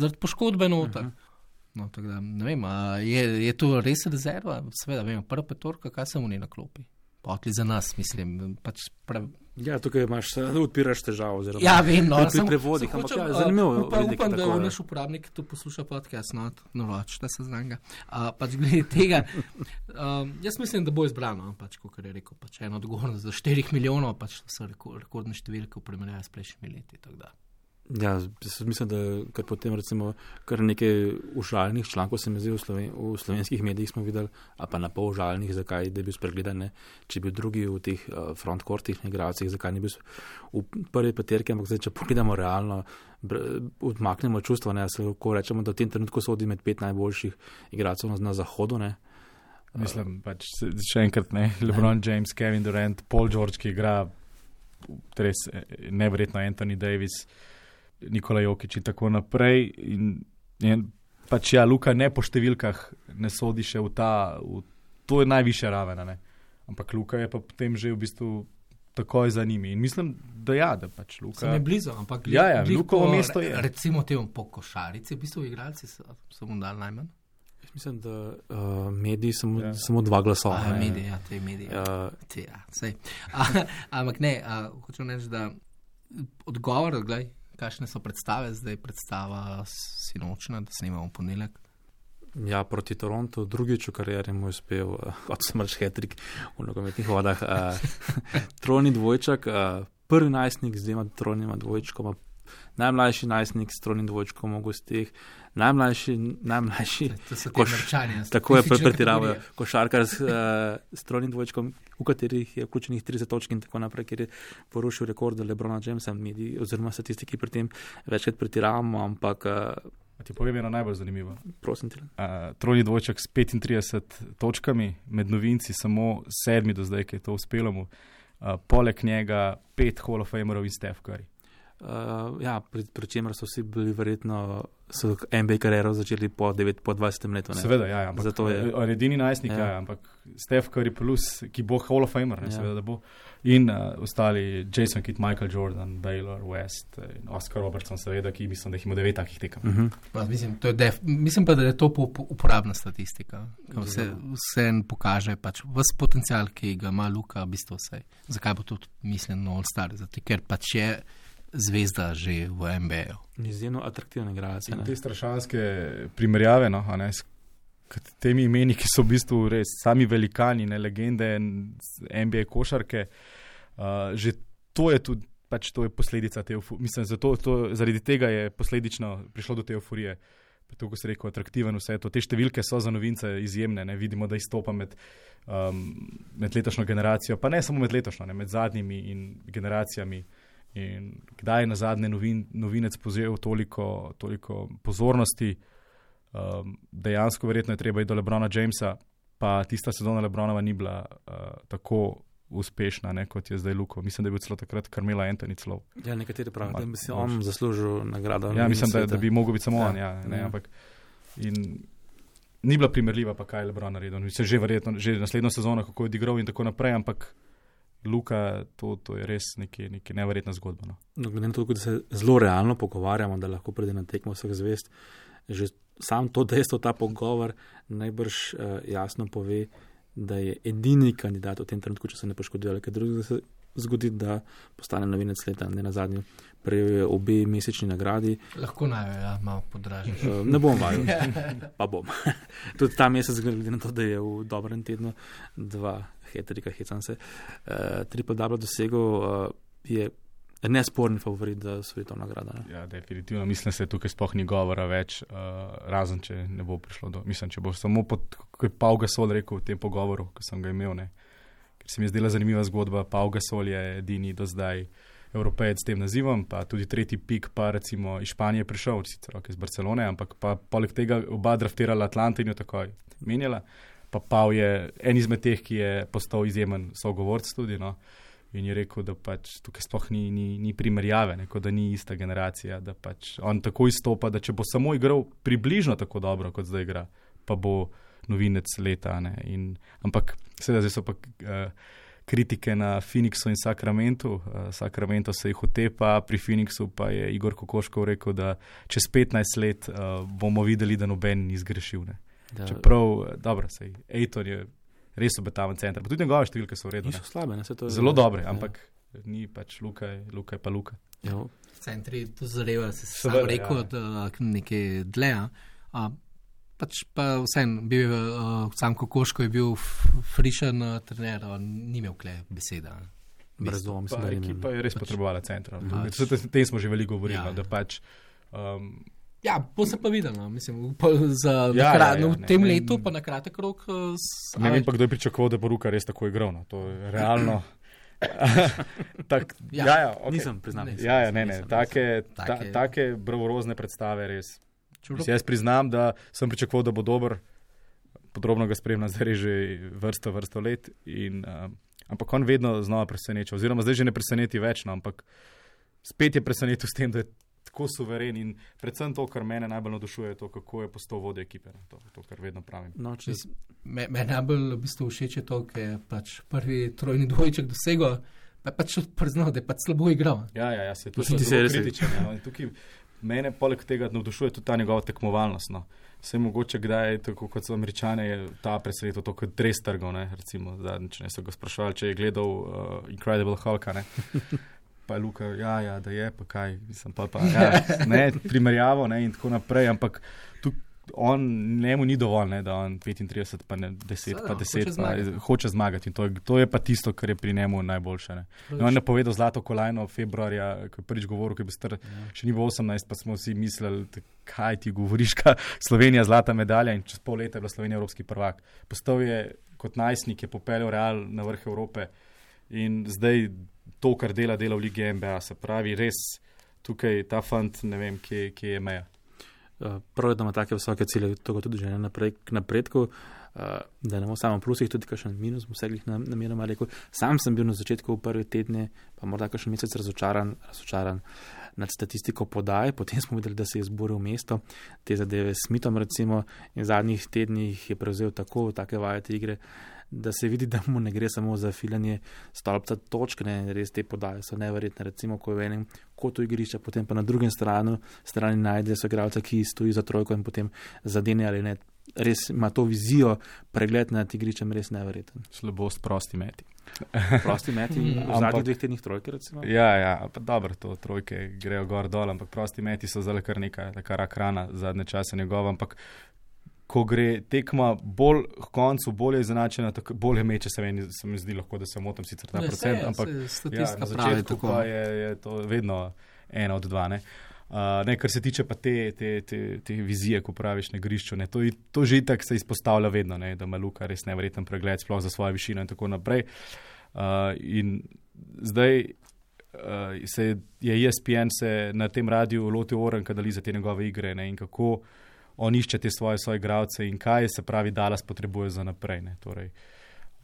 zaradi poškodbe noter. Uh -huh. No, da, ne vem, je, je to res rezerva? Seveda, vem, prva petorka, kaj se mu ni na klopi. Potli za nas, mislim. Pač prav, Ja, tukaj imaš, odpiraš težavo. Oziroma, Ja, vem, no, pri sem- prevodih, sem ampak hočem, ja, uh, zanimivo je Upam, upam da tako je. naš uporabnik to posluša podcast, no, no roč, da se znam ga. Uh, pač glede tega, um, jaz mislim, da bo izbrano, pač, kot je rekel, pač eno odgovornost za 4 milijonov, pač to so reko- rekordne številke v primerjavi s prejšnjimi leti. Ja, mislim, da kar potem recimo kar nekaj užaljenih člankov se mi zdi v, Sloven, v slovenskih medijih smo videli, a pa na pol užaljenih, zakaj je bil spregledan, ne? če bil drugi v teh uh, frontkortih igralcih, zakaj ni bil v prvi peterki, ampak zdaj, če pogledamo realno, odmaknemo čustva, ne, se lahko rečemo, da v tem trenutku sodi med pet najboljših igralcev na, na zahodu, ne. Mislim, pač, še enkrat ne. LeBron James, Kevin Durant, Paul George, ki igra res eh, neverjetno, Anthony Davis, Nikola Jokič in tako naprej. In, in pač ja, Luka ne po številkah ne sodi še v ta, v, to je najvišja raven. a ne. Ampak Luka je pa potem že v bistvu takoj za njimi. In mislim, da ja, da pač Luka. Sem je blizu, ampak Ja, ja, Lukovo po, mesto je. Recimo temu po košarici, v bistvu igralci so, so mu dali najmanj. Jaz mislim, da uh, mediji samo, Ja. ja. samo dva glasova. Ne. medije, ja, te medije. Uh, Te, ja, sej. A, ampak ne, a, hočem reči, da odgovor, gledaj, kakšne so predstave, zdaj predstava sinočna, da snimamo v ponedeljek. Ja, proti Torontu, drugič v karieri mu je uspel, kot smrč Hetrik v nogometnih vodah. Uh, trojni dvojček, uh, prvi najstnik z dvema trojnima dvojčkoma, najmlajši najstnik s trojnim dvojčkom v gostih, najmlajši, najmlajši. Koš- mrčanja. Tako je pretiravajo košarkar s, uh, s trojnim dvojčkom, v katerih je vključenih 30 točk in tako naprej, ker je porušil rekord Lebrona Jamesa, mediji oziroma statistiki pri tem večkrat pretiravamo, ampak uh, Ti povem eno najbolj zanimivo. prosim ti. Uh, trojni dvojček s 35 točkami, med novinci samo sedmi do zdaj, ki je to uspelo mu. Uh, poleg njega pet Hall of Famerov in Steph Curry. Uh, ja, pri, pri čemer so vsi bili verjetno, so MBA kariero začeli po, 9, po 20 letu. ne. Seveda, ja, ja, ampak Zato je- on edini najstnik, Ja. ja. ja, ampak Steph Curry plus, ki bo Hall of Famer, ne, Ja. seveda, da bo. In uh, ostali Jason Kidd, Michael Jordan, Baylor, West eh, in Oscar Robertson, seveda, ki mislim, da jih ima devet takih tekem. Uh -huh. Pa, mislim, to je def, mislim pa, da je to po, po uporabna statistika. Vse, vse en pokaže pač vse potencial, ki ga ima Luka, v bistvu vse. Zakaj bo tudi mišljeno All-Star? Zato, ker pač je zvezda že v NBA-ju. Izjemno atraktivne igralce. In te strašanske primerjave, no, a ne, s temi imeni, ki so v bistvu res sami velikani, ne legende NBA košarke, uh, že to je tudi. Pač to je posledica te euforije. Mislim, zato, to, zaradi tega je posledično prišlo do te euforije. To, ko se reče, atraktiven vse to. Te številke so za novince izjemne. Ne? Vidimo, da izstopa med, um, med letošnjo generacijo, pa ne samo med letošnjo, ne? med zadnjimi in generacijami. In kdaj je na zadnje novin, novinec pozel toliko, toliko pozornosti, um, dejansko verjetno je treba iti do Lebrona Jamesa, pa tista sezona Lebronova ni bila uh, tako uspešna, ne, kot je zdaj Luko. Mislim, da je bil celo takrat Karmela Antoni celo. Ja, nekateri pravijo, da bi si on zaslužil nagrado. Ja, mislim, da, da bi mogel biti samo Ja. on. Ja, ne, Ja. ampak, in ni bila primerljiva, pa kaj je Lebron naredil. Mislim, že verjetno, že naslednjo sezono, kako je odigral in tako naprej, ampak Luka, to, to je res nekaj, nekaj neverjetna zgodba. No. No, glede na to, da se zelo realno pogovarjamo, da lahko pride na tekmo vseh zvest, že sam to dejstvo, ta pogovor najbrž uh, jasno pove, da je edini kandidat v tem trenutku, če se ne poškoduje, ker drugi se zgodi, da postane novinec leta, ne na zadnji. Prejel je obe mesečni nagradi. Lahko naj jo, ja, malo podraži. Uh, ne bom vajal, pa bom. Tudi ta mesec, glede na to, da je v dobrem tednu dva heterika, hecam se, uh, triple double dosegel, uh, je nesporni favorit za svetovno nagrado. Ne? Ja, definitivno mislim, da se tukaj sploh ni govora več, uh, razen če ne bo prišlo do. Mislim, če bo samo pod, kot je Pau Gasol rekel v tem pogovoru, ki sem ga imel. Ne? Ker se mi je zdela zanimiva zgodba, Pau Gasol je edini do zdaj. Evropejec s tem nazivom, pa tudi tretji pik, pa recimo iz Španije prišel, sicer okay, iz Barcelone, ampak pa poleg tega oba draftirala Atlanta in jo takoj menjala. Pa Pav je en izmed teh, ki je postal izjemen sogovorc tudi. No. In je rekel, da pač tukaj sploh ni, ni, ni primerjave, ne, da ni ista generacija. Da pač on tako izstopa, da če bo samo igral približno tako dobro, kot zdaj igra, pa bo novinec leta. In, ampak seveda so pa. Uh, kritike na Phoenixu in Sacramentu. Uh, Sacramento se jih utepa, pri Phoenixu pa je Igor Kokoškov rekel, da čez 15 let uh, bomo videli, da noben ni zgrešil. Da. Čeprav, dobro, sej, Ejton je res obetaven center, pa tudi njegove številke so vredne. Niso slabe, ne se to. Zelo dobre, ja. ampak ja. ni pač Luka, Luka je pa Luka. Ja. Centri to zarevajo, se sam rekel, ja. da nekaj dlje. Pač pa vsem, bil je uh, sam Kokoško, je bil frišen uh, trener, ni imel kle beseda. Brez dvoma, mislim, da je ekipa je res pač, potrebovala centra. O pač, tem smo že veliko govorili. Ja. No, pač, um, ja, bo se pa videl. No, mislim, pa za, ja, krat, ja, ja, v tem ne, letu, ne, pa na kratek rok. Uh, ne vem pa, kdo je pričakoval, da bo Ruka res tako igral. No. To je realno. tak, ja, ja, ja, okay. Nisem priznal. Ja, ja, ne, ne. Take, ta, take bravurozne predstave res. Mislim, jaz priznam, da sem pričakoval, da bo dober, podrobno ga spremljam zdaj že vrsto, vrsto let. In, uh, ampak on vedno znova preseneča, oziroma zdaj že ne preseneti več, no, ampak spet je presenetil s tem, da je tako suveren in predvsem to, kar mene najbolj navdušuje, je to, kako je postal vodja ekipe. No, to, to, kar vedno pravim. No, me, me najbolj v bistvu všeč je to, ker je pač prvi trojni dvojček dosegel. Pa pač priznal, da je pač slabo igral. Ja, ja, ja se tu tudi kritičen. Ja, mene poleg tega navdušuje tudi ta njegova tekmovalnost. No. Vse mogoče, kdaj, tako kot so američani, ta presenetil to kot res trgov. Recimo, zadnjič so ga sprašvali, če je gledal uh, Incredible Hulk. Pa je Luka, ja, ja, da je, pa kaj, mislim, pa, pa ja, ne, primerjavo ne, in tako naprej. Ampak tu, on, njemu ni dovolj, ne, da on 35, pa ne 10, Sada, pa 10, hoče, pa, zmagati. hoče zmagati. In to, to je pa tisto, kar je pri njemu najboljše. On je povedal zlato kolajno februarja, ko je prvič govoril, ko je bil star, ja. še ni bil 18, pa smo vsi mislili, kaj ti govoriš, kaj Slovenija zlata medalja in čez pol leta je bila Slovenija evropski prvak. Postal je kot najstnik, je popeljal Real na vrh Evrope in zdaj to, kar dela, dela v Ligi MBA, se pravi, res tukaj ta fant, ne vem, kje, kje je meja. Eh, prav je, da ima take visoke cilje, to tudi žene naprej k napredku, eh, da ne imamo samo plusih, tudi kakšen minus, vse jih namenoma rekel. Sam sem bil na začetku v prvi tedni, pa morda kakšen mesec razočaran, razočaran nad statistiko podaj, potem smo videli, da se je zboril mesto, te zadeve s Smitom recimo in v zadnjih tednih je prevzel tako take vajete igre, da se vidi, da mu ne gre samo za filanje stolpca točk, ne res te podaje so neverjetne. Recimo, ko je v enem kotu igrišča, potem pa na drugem stranu, strani najde so igralca, ki stoji za trojko in potem zadene ali ne. Res ima to vizijo, pregled nad igriščem, res neverjeten. Slabost prosti meti. prosti meti v ampak, zadnjih dveh tednih trojke, recimo. Ja, ja, pa dobro, to trojke grejo gor dol, ampak prosti meti so zelo kar neka, taka rakrana zadnje čase njegova, ampak ko gre tekma bolj k koncu, bolj je izenačena, bolj je meče, se, meni, se mi zdi lahko, da se motim sicer ne, procent, se, ampak ja, na začetku pa je, je to vedno ena od dva. Ne? Uh, ne, kar se tiče pa te, te, te, te vizije, ko praviš na grišču, ne, to, to že tako se izpostavlja vedno, ne, da ima Luka res nevreten pregled, sploh za svojo višino in tako naprej. Uh, in zdaj uh, se je ESPN se na tem radiju lotil oren, kada li za te njegove igre ne, in kako on išče te svoje soigravce in kaj se pravi, da las potrebuje za naprej. Torej,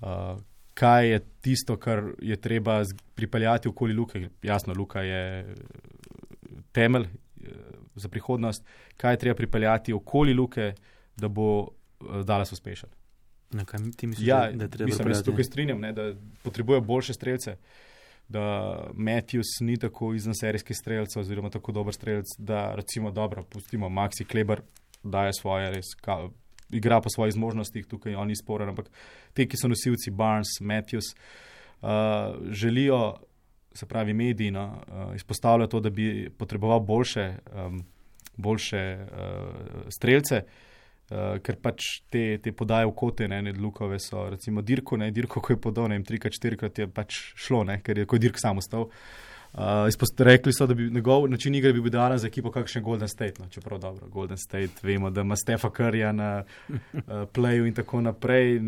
uh, kaj je tisto, kar je treba pripeljati okoli Luke? Jasno, Luka je temelj uh, za prihodnost. Kaj je treba pripeljati okoli Luke, da bo uh, Dalas uspešen? Na kaj ti misliš, ja, da je treba? Mislim, da se tukaj strinjam, ne, da potrebuje boljše strelce. Da Matthews ni tako iznaserijski streljec, oziroma tako dober streljec, da recimo dobro, pustimo Maxi Kleber, daje svoje res igra po svojih zmožnostih, tukaj on ni sporen, ampak te, ki so nosilci, Barnes, Matthews, uh, želijo, se pravi, mediji, no, uh, izpostavljajo to, da bi potreboval boljše, um, boljše uh, strelce. Uh, ker pač te, te podaje v kote, ne, ne lukove so, recimo Dirko, ne, Dirko, ko je podal, ne, trikrat, štirikrat je pač šlo, ne, ker je, ko je Dirk sam ostal. Uh, rekli so, da bi njegov način igre bil idealen za ekipo, kakšen Golden State. No, čeprav dobro, Golden State, vemo, da ima Stefa Karja na uh, playu in tako naprej.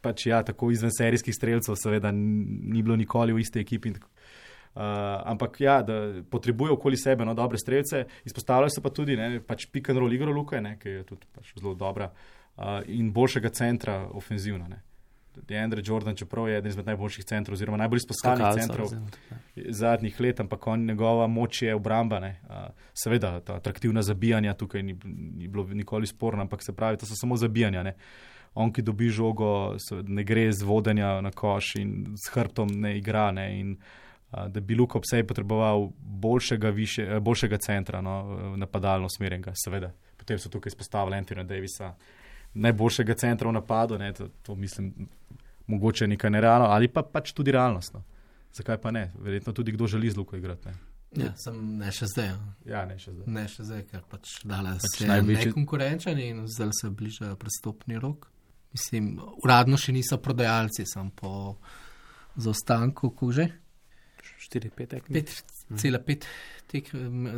Pač ja, tako izven serijskih streljcev, seveda, ni bilo nikoli v isti ekipi. Uh, ampak ja, da potrebuje okoli sebe no, dobre strelce, izpostavljajo se pa tudi ne, pač pick and roll igro Luka, ki je tudi pač zelo dobra uh, in boljšega centra ofenzivno. Ne. Andrej Jordan, čeprav je eden izmed najboljših centrov, oziroma najbolj izpostavljenih centrov zadnjih let, ampak on, njegova moč je obramba. Uh, seveda, ta atraktivna zabijanja tukaj ni, ni bilo nikoli sporno, ampak se pravi, to so samo zabijanja. Ne. On, ki dobi žogo, ne gre z vodenja na koš in s hrbtom ne igra. Ne, in, da bi Luka ob sebi potreboval boljšega, više, boljšega centra, no, napadalno smerenega, seveda. Potem so tukaj izpostavili Antonija Davisa, najboljšega centra v napadu, ne, to, to mislim, mogoče nekaj nerealno, ali pa pač tudi realnost. No. Zakaj pa ne? Verjetno tudi kdo želi z Luko igrati. Ne. Ja, sem ne še zdaj. Ja, ne še zdaj. Ne še zdaj, ker pač dale pač se največji... konkurenčen in zdaj se bliža prestopni rok. Mislim, uradno še niso prodajalci, sem po zaostanku kuže. 4-5 tek. 5,5 tek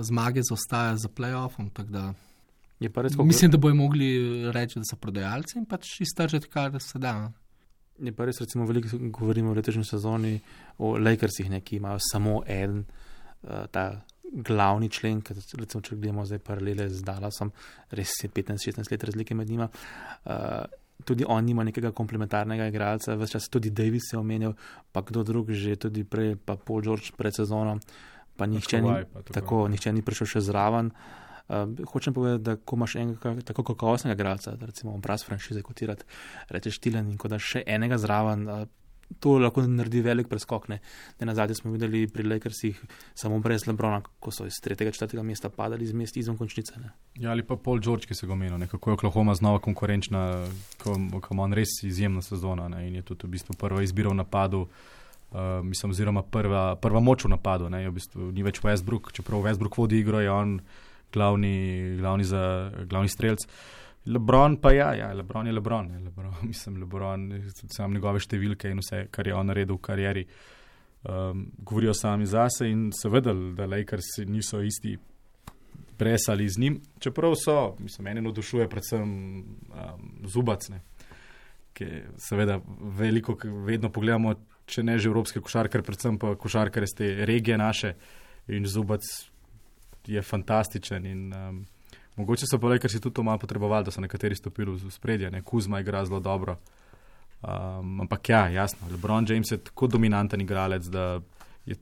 zmage zaostaja za playoffom. Da, res, mislim, da bojo mogli reči, da so prodajalci in pač iztržiti, kar se da. Je pa res, recimo, veliko govorimo o letošnji sezoni, o Lakersih, ne, ki imajo samo en, uh, ta glavni člen, ki recimo, če gledamo zdaj paralele z Dallasom, res je 15-16 let razlike med njima. Uh, tudi on nima nekega komplementarnega igralca, več čas tudi Davis je omenil, pa kdo drug že tudi prej, pa Paul George pred sezono, pa nihče ni, pa tako, nihče ni prišel še zraven. Uh, hočem povedati, da ko imaš enega tako kakovostnega igralca, recimo obraz franšize kotirati, rečeš Tilan in ko daš še enega zraven, uh, to lahko naredi velik preskok. Ne, ne na zadnje smo videli pri Lakersih samo brez Lebrona, ko so iz tretjega, četrtega mesta padali iz mest izven končnice. Ja, ali pa Paul George, ki se ga omenil, kako je Oklahoma znova konkurenčna, ko ima res izjemna sezona ne, in je tudi v bistvu prva izbira v napadu. Uh, mislim, oziroma prva, prva moč v napadu, ne, v bistvu, ni več Westbrook, čeprav Westbrook vodi igro, je on glavni, glavni, za, glavni strelc. Lebron pa ja, ja Lebron je Lebron, je Lebron. mislim, Lebron, sam njegove številke in vse, kar je on naredil v karieri, um, govorijo sami zase in seveda, da Lakers niso isti presali z njim, čeprav so, mislim, meni navdušuje predvsem um, zubacne, ki seveda veliko, vedno pogledamo, če ne že evropske košarkare, predvsem pa košarkare z te regije naše in zubac je fantastičen in um, Mogoče so bile, ker si tudi to malo potrebovali, da so nekateri stopili v spredje, ne Kuzma igra zelo dobro. Um, ampak ja, jasno, LeBron James je tako dominanten igralec, da je,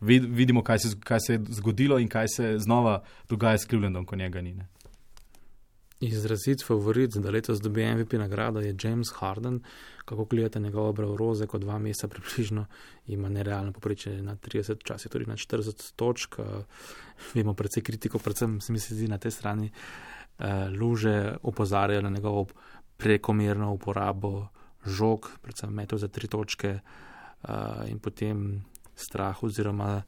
vid, vidimo, kaj se, kaj se je zgodilo in kaj se znova dogaja s Clevelandom, ko njega ni. Ne. Izrazit favorit, da letos dobi MVP nagrado, je James Harden. Kako gledate njegovo brevroze, kot dva meseca približno, ima nerealno poprečje na 30, včasih tudi na 40 točk. Vemo predvsej kritiko, predvsem se mi zdi na tej strani luže opozarjajo na njegovo prekomerno uporabo žog, predvsem metov za tri točke in potem strah oziroma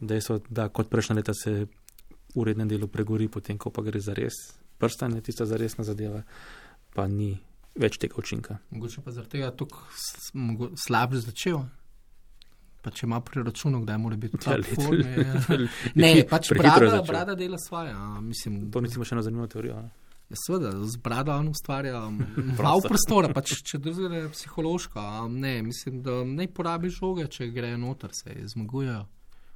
dejstvo, da kot prejšnja leta se v urednem delu pregori, potem ko pa gre za res prsta, ne tista za resna zadeva, pa ni več tega učinka. Mogoče pa zaradi tega tako slabo začel. Pa če ima pri računu, da mora biti ja, tako forme. Ne, pač brada, brada dela svoje. Mislim, to mislim še ena zanimiva teorija. Ja, seveda, z brada on ustvarja malo prostora, pač če drugega je psihološko. Ne, mislim, da ne porabi žoge, če gre noter, se zmagujejo.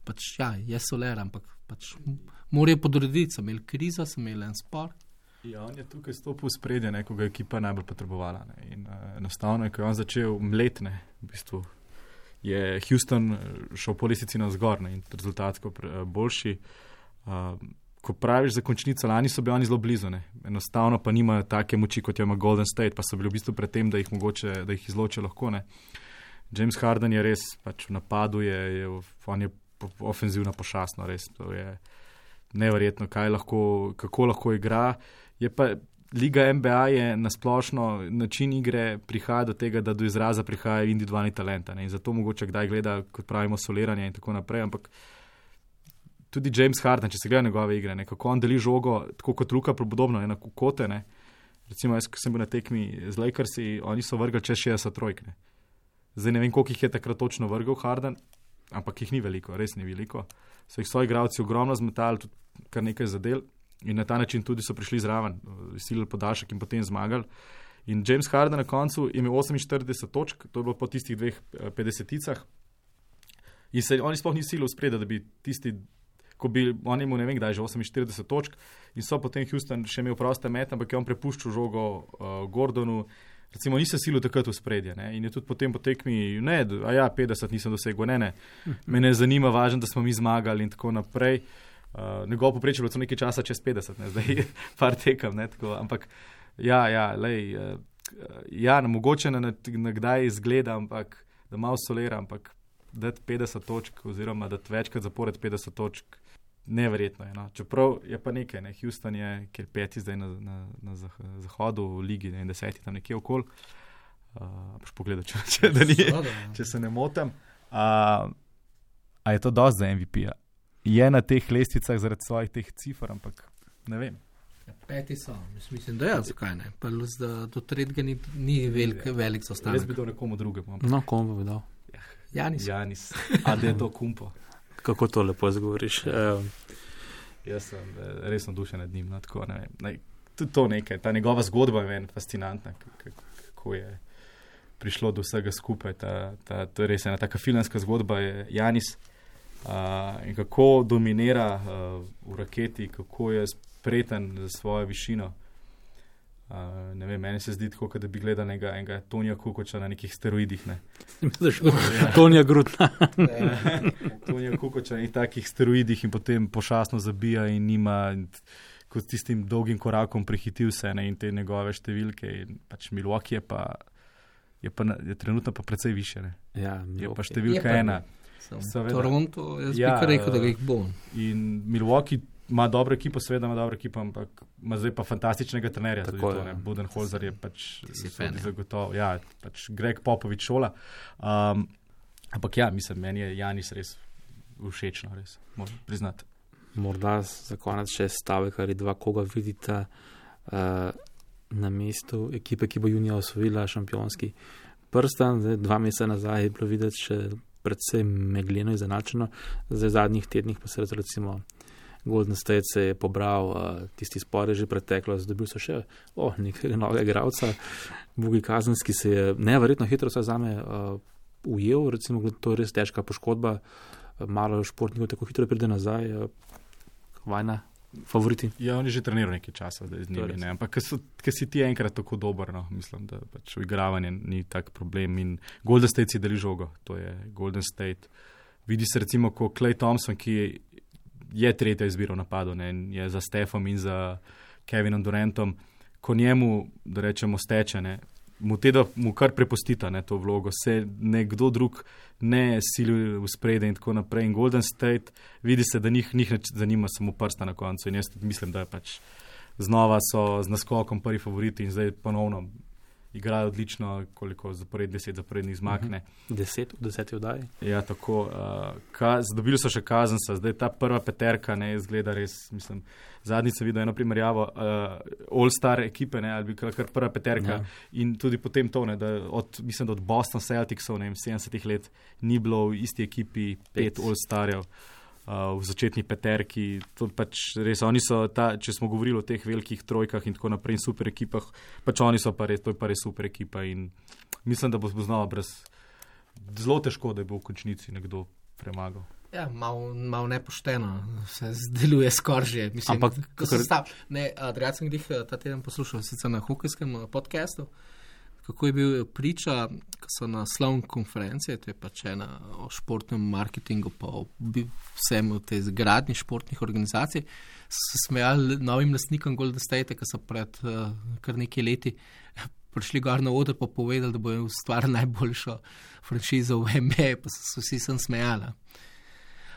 Pač ja, je soler, ampak pač morajo podrediti, so imeli krizo, so imeli en spor. Ja, on je tukaj stopil v spredje, ko ga je ekipa najbolj potrebovala. Ne. In uh, enostavno je, ko je on začel mletne, v bistvu je Houston eh, šel po lesici na zgor in rezultatsko uh, boljši. Uh, ko praviš za končnico, lani so bili oni zelo blizu, ne. enostavno pa nimajo take moči, kot jo ima Golden State, pa so bili v bistvu pred tem, da jih mogoče, da jih izločijo lahko. Ne. James Harden je res, pač v napadu je, je, on je ofenzivno pošastno, res to je neverjetno, lahko, kako lahko igra. Je pa Liga NBA je na splošno način igre prihaja do tega, da do izraza prihajajo individualni talenti. In zato mogoče kdaj gleda, kot pravimo, soliranje in tako naprej. Ampak tudi James Harden, če se gleda njegove igre, ne, kako on deli žogo, tako kot Luka, podobno, na kote. Ne. Recimo, jaz, sem bil na tekmi z Lakersi, oni so vrgli čez 60 trojk. Ne. Zdaj ne vem, koliko jih je takrat točno vrgel Harden, ampak jih ni veliko, res ni veliko. So jih svoji igravci ogromno zmetali, tudi kar nekaj zadel in na ta način tudi so prišli zraven, silili podaljšek in potem zmagali. In James Harden na koncu je imel 48 točk, to je bilo po tistih dveh 50-icah. In se oni sploh ni silil spredaj, da bi tisti ko bi on imel, ne vem, kdaj že 48 točk in so potem Houston še imel proste met, ampak je on prepuščal žogo uh, Gordonu. Recimo, nisem silil takrat v spredje ne? in je tudi potem potekmi, ne, a ja, 50 nisem dosegel, ne, ne. Mene zanima, važno, da smo mi zmagali in tako naprej. Uh, Njegovo poprečje je bilo nekaj časa čez 50, ne? zdaj par tekam, ne, tako, ampak ja, ja, lej, uh, ja, mogoče na, na, kdaj izgleda, ampak da malo solera, ampak dati 50 točk oziroma dati večkrat zapored 50 točk, neverjetno je. No. Čeprav je pa nekaj, ne. Houston je, ker peti zdaj na, na, na zahodu, v ligi, ne, deseti tam nekje okoli. Uh, boš pogledal, če, če, ni, če se ne motim. Uh, a je to dosti za MVP? -ja? Je na teh lestvicah zaradi svojih teh cifr, ampak ne vem. Ja, peti so, mislim, da je, ja, zakaj ne. Pa, da, do tretjega ni, ni velik, velik zaostanek. Jaz bi dal nekomu drugemu. No, komu bi dal? Janis. Janis. A da je to kumpo kako to lepo zgovoriš. Uh, Jaz sem eh, res navdušen nad njim. No, tako, ne ne, tudi to nekaj, ta njegova zgodba je meni fascinantna, kako je prišlo do vsega skupaj. Ta, ta, to je res ena taka filmska zgodba, je Janis uh, in kako dominira uh, v raketi, kako je spreten za svojo višino. Uh, ne vem, meni se zdi tako, da bi gledal enega, enega Tonija Kukoča na nekih steroidih. Ne. Tonija Grutna. Tonija Kukoča na takih steroidih in potem pošasno zabija in nima. In kot tistim dolgim korakom prehitil vse ne, in te njegove številke. Pač Milwaukee je pa, je pa je trenutno pa precej više. Ne. Ja, je pa številka je pa, ena. Toronto, jaz ja, bi rekel, da jih bo. In Milwaukee ima dobro ekipo, seveda ima dobro ekipo, ampak ima zdaj pa fantastičnega trenerja. Tako je. Budenholzer je pač zagotovo, ja, pač Greg Popovič šola. Um, ampak ja, mislim, meni je Janis res všečno, res, moram priznati. Morda za konec še stavek ali dva, koga vidite uh, na mestu ekipe, ki bo junija osvojila šampionski prstan. Zdaj, dva meseca nazaj je bilo videti še predvsem megleno zdaj v zadnjih tednih pa se recimo. Golden State se je pobral, uh, tisti spor je že preteklo, zdaj so še oh, nekaj novega igralca. Bugi Kazenski se je neverjetno hitro za me uh, ujel, recimo, to je res težka poškodba, uh, malo športnikov tako hitro pride nazaj, uh, vajna. Favoriti. Ja, oni že trenirajo nekaj časa, da je z njimi. Ne? Ampak, ker si ti enkrat tako dober, no? mislim, da pač v igravanju ni tak problem. In Golden State si deli žogo, to je Golden State. Vidi se recimo, ko Clay Thompson, ki je je tretja izbira v napadu, ne, je za Stefom in za Kevinom Durantom, ko njemu, da rečemo, steče, ne, mu te da mu kar prepustita ne, to vlogo, se nekdo drug ne sili v spredje in tako naprej. In Golden State vidi se, da njih, njih zanima samo prsta na koncu in jaz mislim, da je pač znova so z naskokom prvi favoriti in zdaj ponovno igrajo odlično, koliko zapored, deset zaporednih zmag. Ne. Deset, deset vdaj. Ja, tako. Uh, dobili so še kazen, zdaj ta prva peterka ne izgleda res. Mislim, zadnjič sem videl eno primerjavo uh, All-Star ekipe, ne, ali kar prva peterka. Ja. In tudi potem to, ne, da od, mislim, da od Boston Celticsov, ne vem, 70 let ni bilo v isti ekipi pet, pet. All-Starjev uh, v začetni peterki. Pač res, ta, če smo govorili o teh velikih trojkah in tako naprej, in super ekipah, pač oni so pa res, to je pa res super ekipa. In mislim, da bo znova brez. Zelo težko, da bo v končnici nekdo premagal. Ja, malo mal nepošteno se zdeluje skoraj že. Ampak, ko sem stal, ne, Adriat sem jih ta teden poslušal, sicer na hokejskem podkastu. Uh, kako je bil priča, ko so na slovni konferenci, to je pač ena o športnem marketingu, pa vsem v tej zgradni športnih organizacij, se smejali novim lastnikom Golden State, ki so pred uh, kar nekaj leti prišli gor na oder, pa povedali, da bojo ustvarili najboljšo franšizo v MBA, pa so se vsi sem smejali.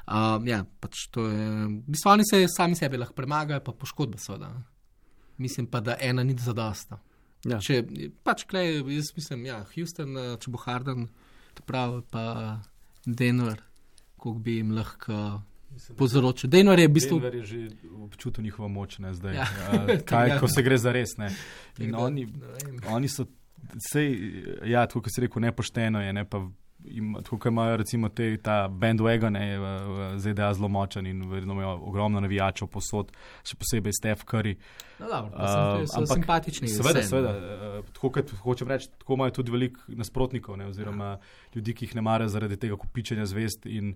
Um, ja, pač to je, v bistvu oni se sami sebi lahko premagajo, pa poškodbe so da. Mislim pa, da ena ni zadosta. Ja. Če pač klej, jaz mislim, ja, Houston, eh, če bo Harden, to pravi, pa Denver, koliko bi jim lahko povzročil. Denver je v bistvu. Denver je že občutil njihovo moč, ne zdaj. Ja. Ja. Kaj, Ja. ko se gre za res. Ne. In da, oni, ne vem. oni so, sej, ja, tako kot si rekel, nepošteno je, ne pa. Im, tako kot imajo recimo te, ta bandwagon, je v, ZDA zelo močen in verjetno imajo ogromno navijačev posod, še posebej Steph Curry. No, dobro, Uh, so ampak simpatični. Seveda, vseeno. seveda. eh, Tako kot hočem reči, tako imajo tudi veliko nasprotnikov, ne, oziroma ljudi, ki jih ne marajo zaradi tega kupičenja zvest. In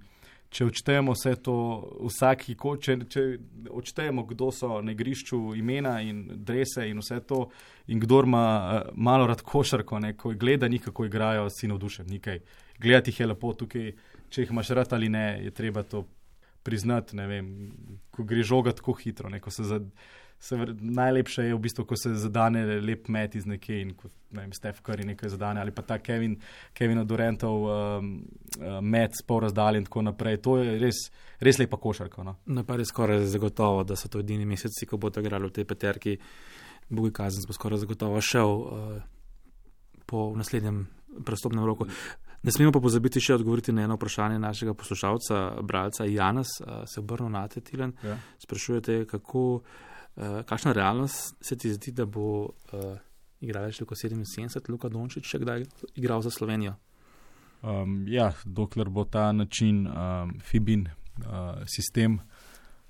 če odštejemo vse to, vsaki, ko- če, če odštejemo, kdo so na igrišču, imena in drese in vse to, in kdo ima eh, malo rad košarko, ne, ko gleda njih, kako igrajo, si navdušen. Nikaj. Gledati jih je lepo tukaj, če jih imaš rad ali ne, je treba to priznati. Vem, ko gre žoga tako hitro, ne, se za, Se, vr- najlepše je v bistvu, ko se zadane lep met iz nekje in kot ne Steph Curry nekaj zadane ali pa ta Kevin, Kevin Durantov um, uh, met s pol razdalje in tako naprej. To je res, res lepa košarka. No? No, pa je skoraj zagotovo, da so to edini meseci, ko bodo igrali v tej peterki. Bogi Kazen bo skoraj zagotovo šel uh, po naslednjem prestopnem roku. Ne smemo pa pozabiti še odgovoriti na eno vprašanje našega poslušalca, bralca Janes, uh, se obrnil na te Tilen. Ja. Sprašujete, kako, uh, kakšna realnost se ti zdi, da bo uh, igralec Luka 77, Luka Dončić, še kdaj igral za Slovenijo? Um, ja, dokler bo ta način um, FIBIN uh, sistem,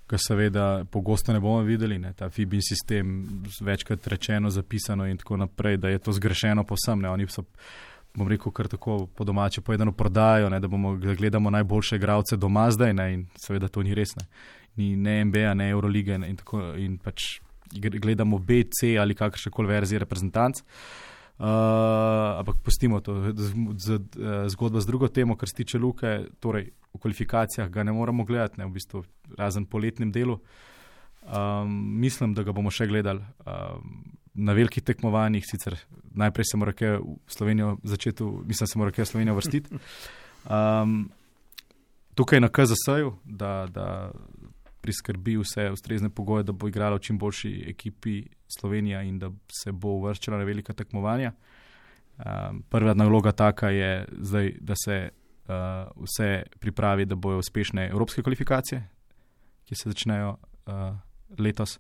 ki seveda pogosto ne bomo videli, ne, ta FIBIN sistem, večkrat rečeno, zapisano in tako naprej, da je to zgrešeno posem. Ne, oni so, bom rekel, kar tako po domače povedano prodajo, ne, da bomo da gledamo najboljše igralce doma zdaj ne, in seveda to ni res. Ne, ni ne NBA, ne Eurolige ne, in, tako, in pač gledamo B, C ali kakršne koli verzije reprezentanc. Uh, ampak pustimo to z, z, z, zgodbo z drugo temo, kar se tiče Luke. Torej, v kvalifikacijah ga ne moramo gledati, ne, v bistvu, razen poletnem delu. Um, mislim, da ga bomo še gledali um, na velikih tekmovanjih. Sicer najprej se mora kaj v Slovenijo začeti, mislim, se mora kaj v Slovenijo vrstiti. Um, tukaj na KZS-ju, da, da priskrbi vse ustrezne pogoje, da bo igrala v čim boljši ekipi Slovenija in da se bo uvrščala na velika tekmovanja. Um, prva naloga taka je zdaj, da se uh, vse pripravi, da bojo uspešne evropske kvalifikacije, ki se začnejo uh, letos,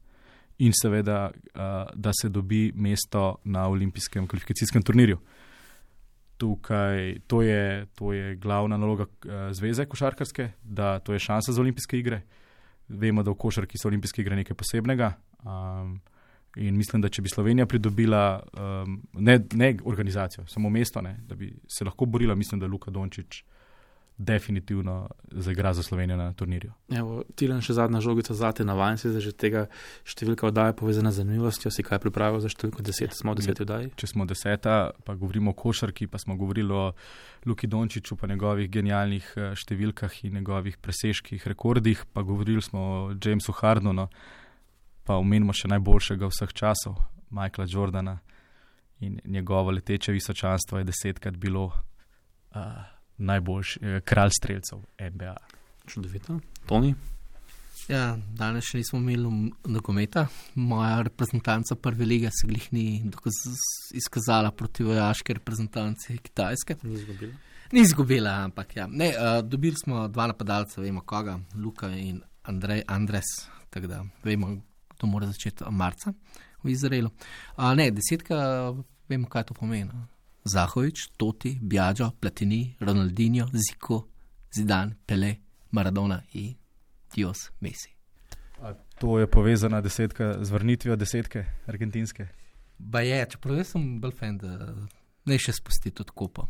in seveda, uh, da se dobi mesto na olimpijskem kvalifikacijskem turnirju. Tukaj to je, to je glavna naloga uh, zveze košarkarske, da to je šansa za olimpijske igre. Vemo, da v košarki so olimpijske igre nekaj posebnega. Um, in mislim, da če bi Slovenija pridobila um, ne, ne organizacijo, samo mesto, ne, da bi se lahko borila, mislim, da Luka Dončić definitivno zaigra za Slovenijo na turnirju. Evo, Tilen, še zadnja žogica zate, navajen si, da že tega številka oddaje povezana z zanimivostjo, si kaj pripravil za številko 10, smo v 10 oddaji. Če smo deseta, pa govorimo o košarki, pa smo govorili o Luki Dončiću, pa njegovih genialnih eh, številkah in njegovih presežkih, rekordih, pa govorili smo o Jamesu Hardonu, pa omenimo še najboljšega vseh časov, Michaela Jordana in njegovo leteče visočanstvo je desetkrat bilo uh, najboljši eh, kralj streljcev NBA. Čudovito. Toni, Ja, danes še nismo imeli m- nogometa. Moja reprezentanca prve lige se glih ni dokaz, izkazala proti vojaški reprezentanci Kitajske. ni izgubila. Ni izgubila, ampak ja. Ne, uh, dobili smo dva napadalca, vemo koga, Luka in Andrej Andres, tako da vemo, kdo mora začeti marca v Izraelu. Uh, ne, desetka, vemo, kaj to pomeni. Zahovič, Toti, Bjađo, Platini, Ronaldinho, Ziko, Zidan, Pele, Maradona in Dios Messi. A to je povezana desetka z vrnitvijo desetke argentinske. Ba je, čeprav jaz sem bolj fan, da ne še spusti tudi kopo.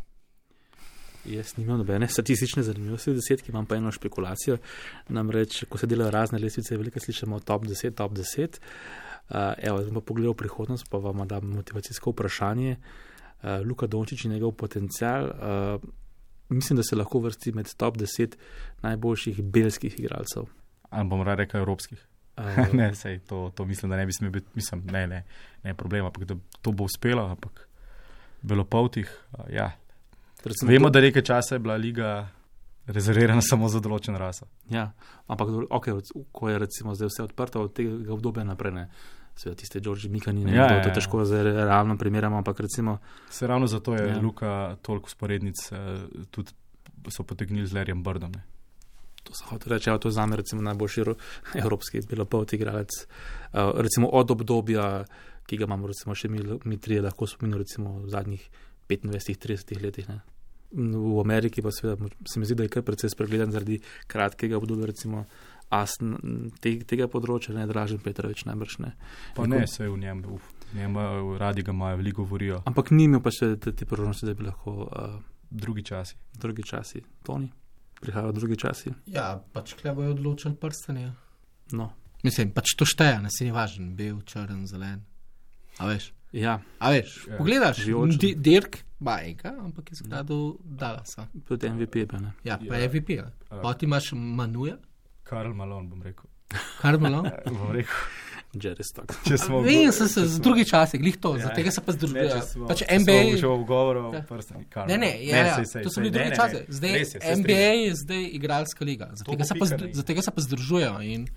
Jaz nimam nobene statistične zanimivosti v desetki, imam pa eno špekulacijo. Namreč, ko se delajo razne lestvice, veliko slišimo top 10, top 10. Uh, evo, zdaj pa pogledal prihodnost, pa vam dam motivacijsko vprašanje. Uh, Luka Dončić in njegov potencial. Uh, mislim, da se lahko vrsti med top 10 najboljših belskih igralcev. Ali bom raje rekel evropskih? Uh, ne, sej, to, to mislim, da ne bi smel biti, mislim, ne, ne, ne problem, ampak da to bo uspelo, ampak belopoltih, uh, ja. recimo, Vemo, da nekaj časa je bila liga rezervirana samo za določen raso. Ja, ampak okay, ko je recimo zdaj vse odprto, od tega obdobja naprej ne. Seveda tiste George Mikani, ne Ja, vem, ja, to ja. težko zdaj realno primerjamo, ampak recimo, Se ravno zato je Ja. Luka toliko sporednic eh, tudi so potegnili z Lerjem Brdom. Ne. to se hoče reči, ja, to je zame recimo najboljši ro- evropski belopolti igralec. Uh, recimo od obdobja, ki ga imamo recimo še mi, mi trije lahko spominjamo recimo v zadnjih 25-30 letih. Ne. V Ameriki pa seveda se mi zdi, da je kar precej spregledan zaradi kratkega obdobja, recimo as te, tega področja, ne Dražen Petrovič najbrž ne. Pa ne, se je v njem, uf, njem eh, radi ga imajo, veliko govorijo. Ampak ni imel pa še te, te priložnosti, da bi lahko uh, Drugi časi. drugi časi, Toni, prihajajo drugi časi. Ja, pač kle bojo odločili prstanje. No, Mislim, pač to šteje, ne se ni važen, bil, črn, zelen. A veš? ja, A veš, Ja. pogledaš. Di- Dirk, bajka, ampak je skladal Dallasa. tudi MVP je bil, ne. Ja, pa Ja. je VP. Ja. Pa ti imaš Manuja, Karl Malon, bom rekel. Karmelo. bom rekel. Jerry Stock. Če smo Vem, sem se z drugi časi, glih to, Ja. zaradi tega se pa Ne, združuje. če smo- Pač če smo NBA. V govoru, Ja. prstani, Karl Ne, ne, Malone. ja, ja, sej, sej, to so bili drugi ne, ne, časi. ne. Zdaj je, NBA je zdaj igralska liga, zato bo se, pa združujejo. In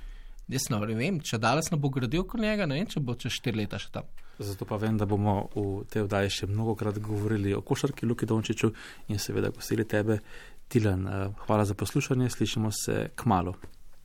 jaz ne vem, če Dallas ne bo gradil kot njega, ne vem, če bo čez štiri leta še tam. Zato pa vem, da bomo v tej oddaji še mnogo krat govorili o košarki Luki Dončiću in seveda gostili tebe, Tilan. Eh, Hvala za poslušanje, slišimo se k malu.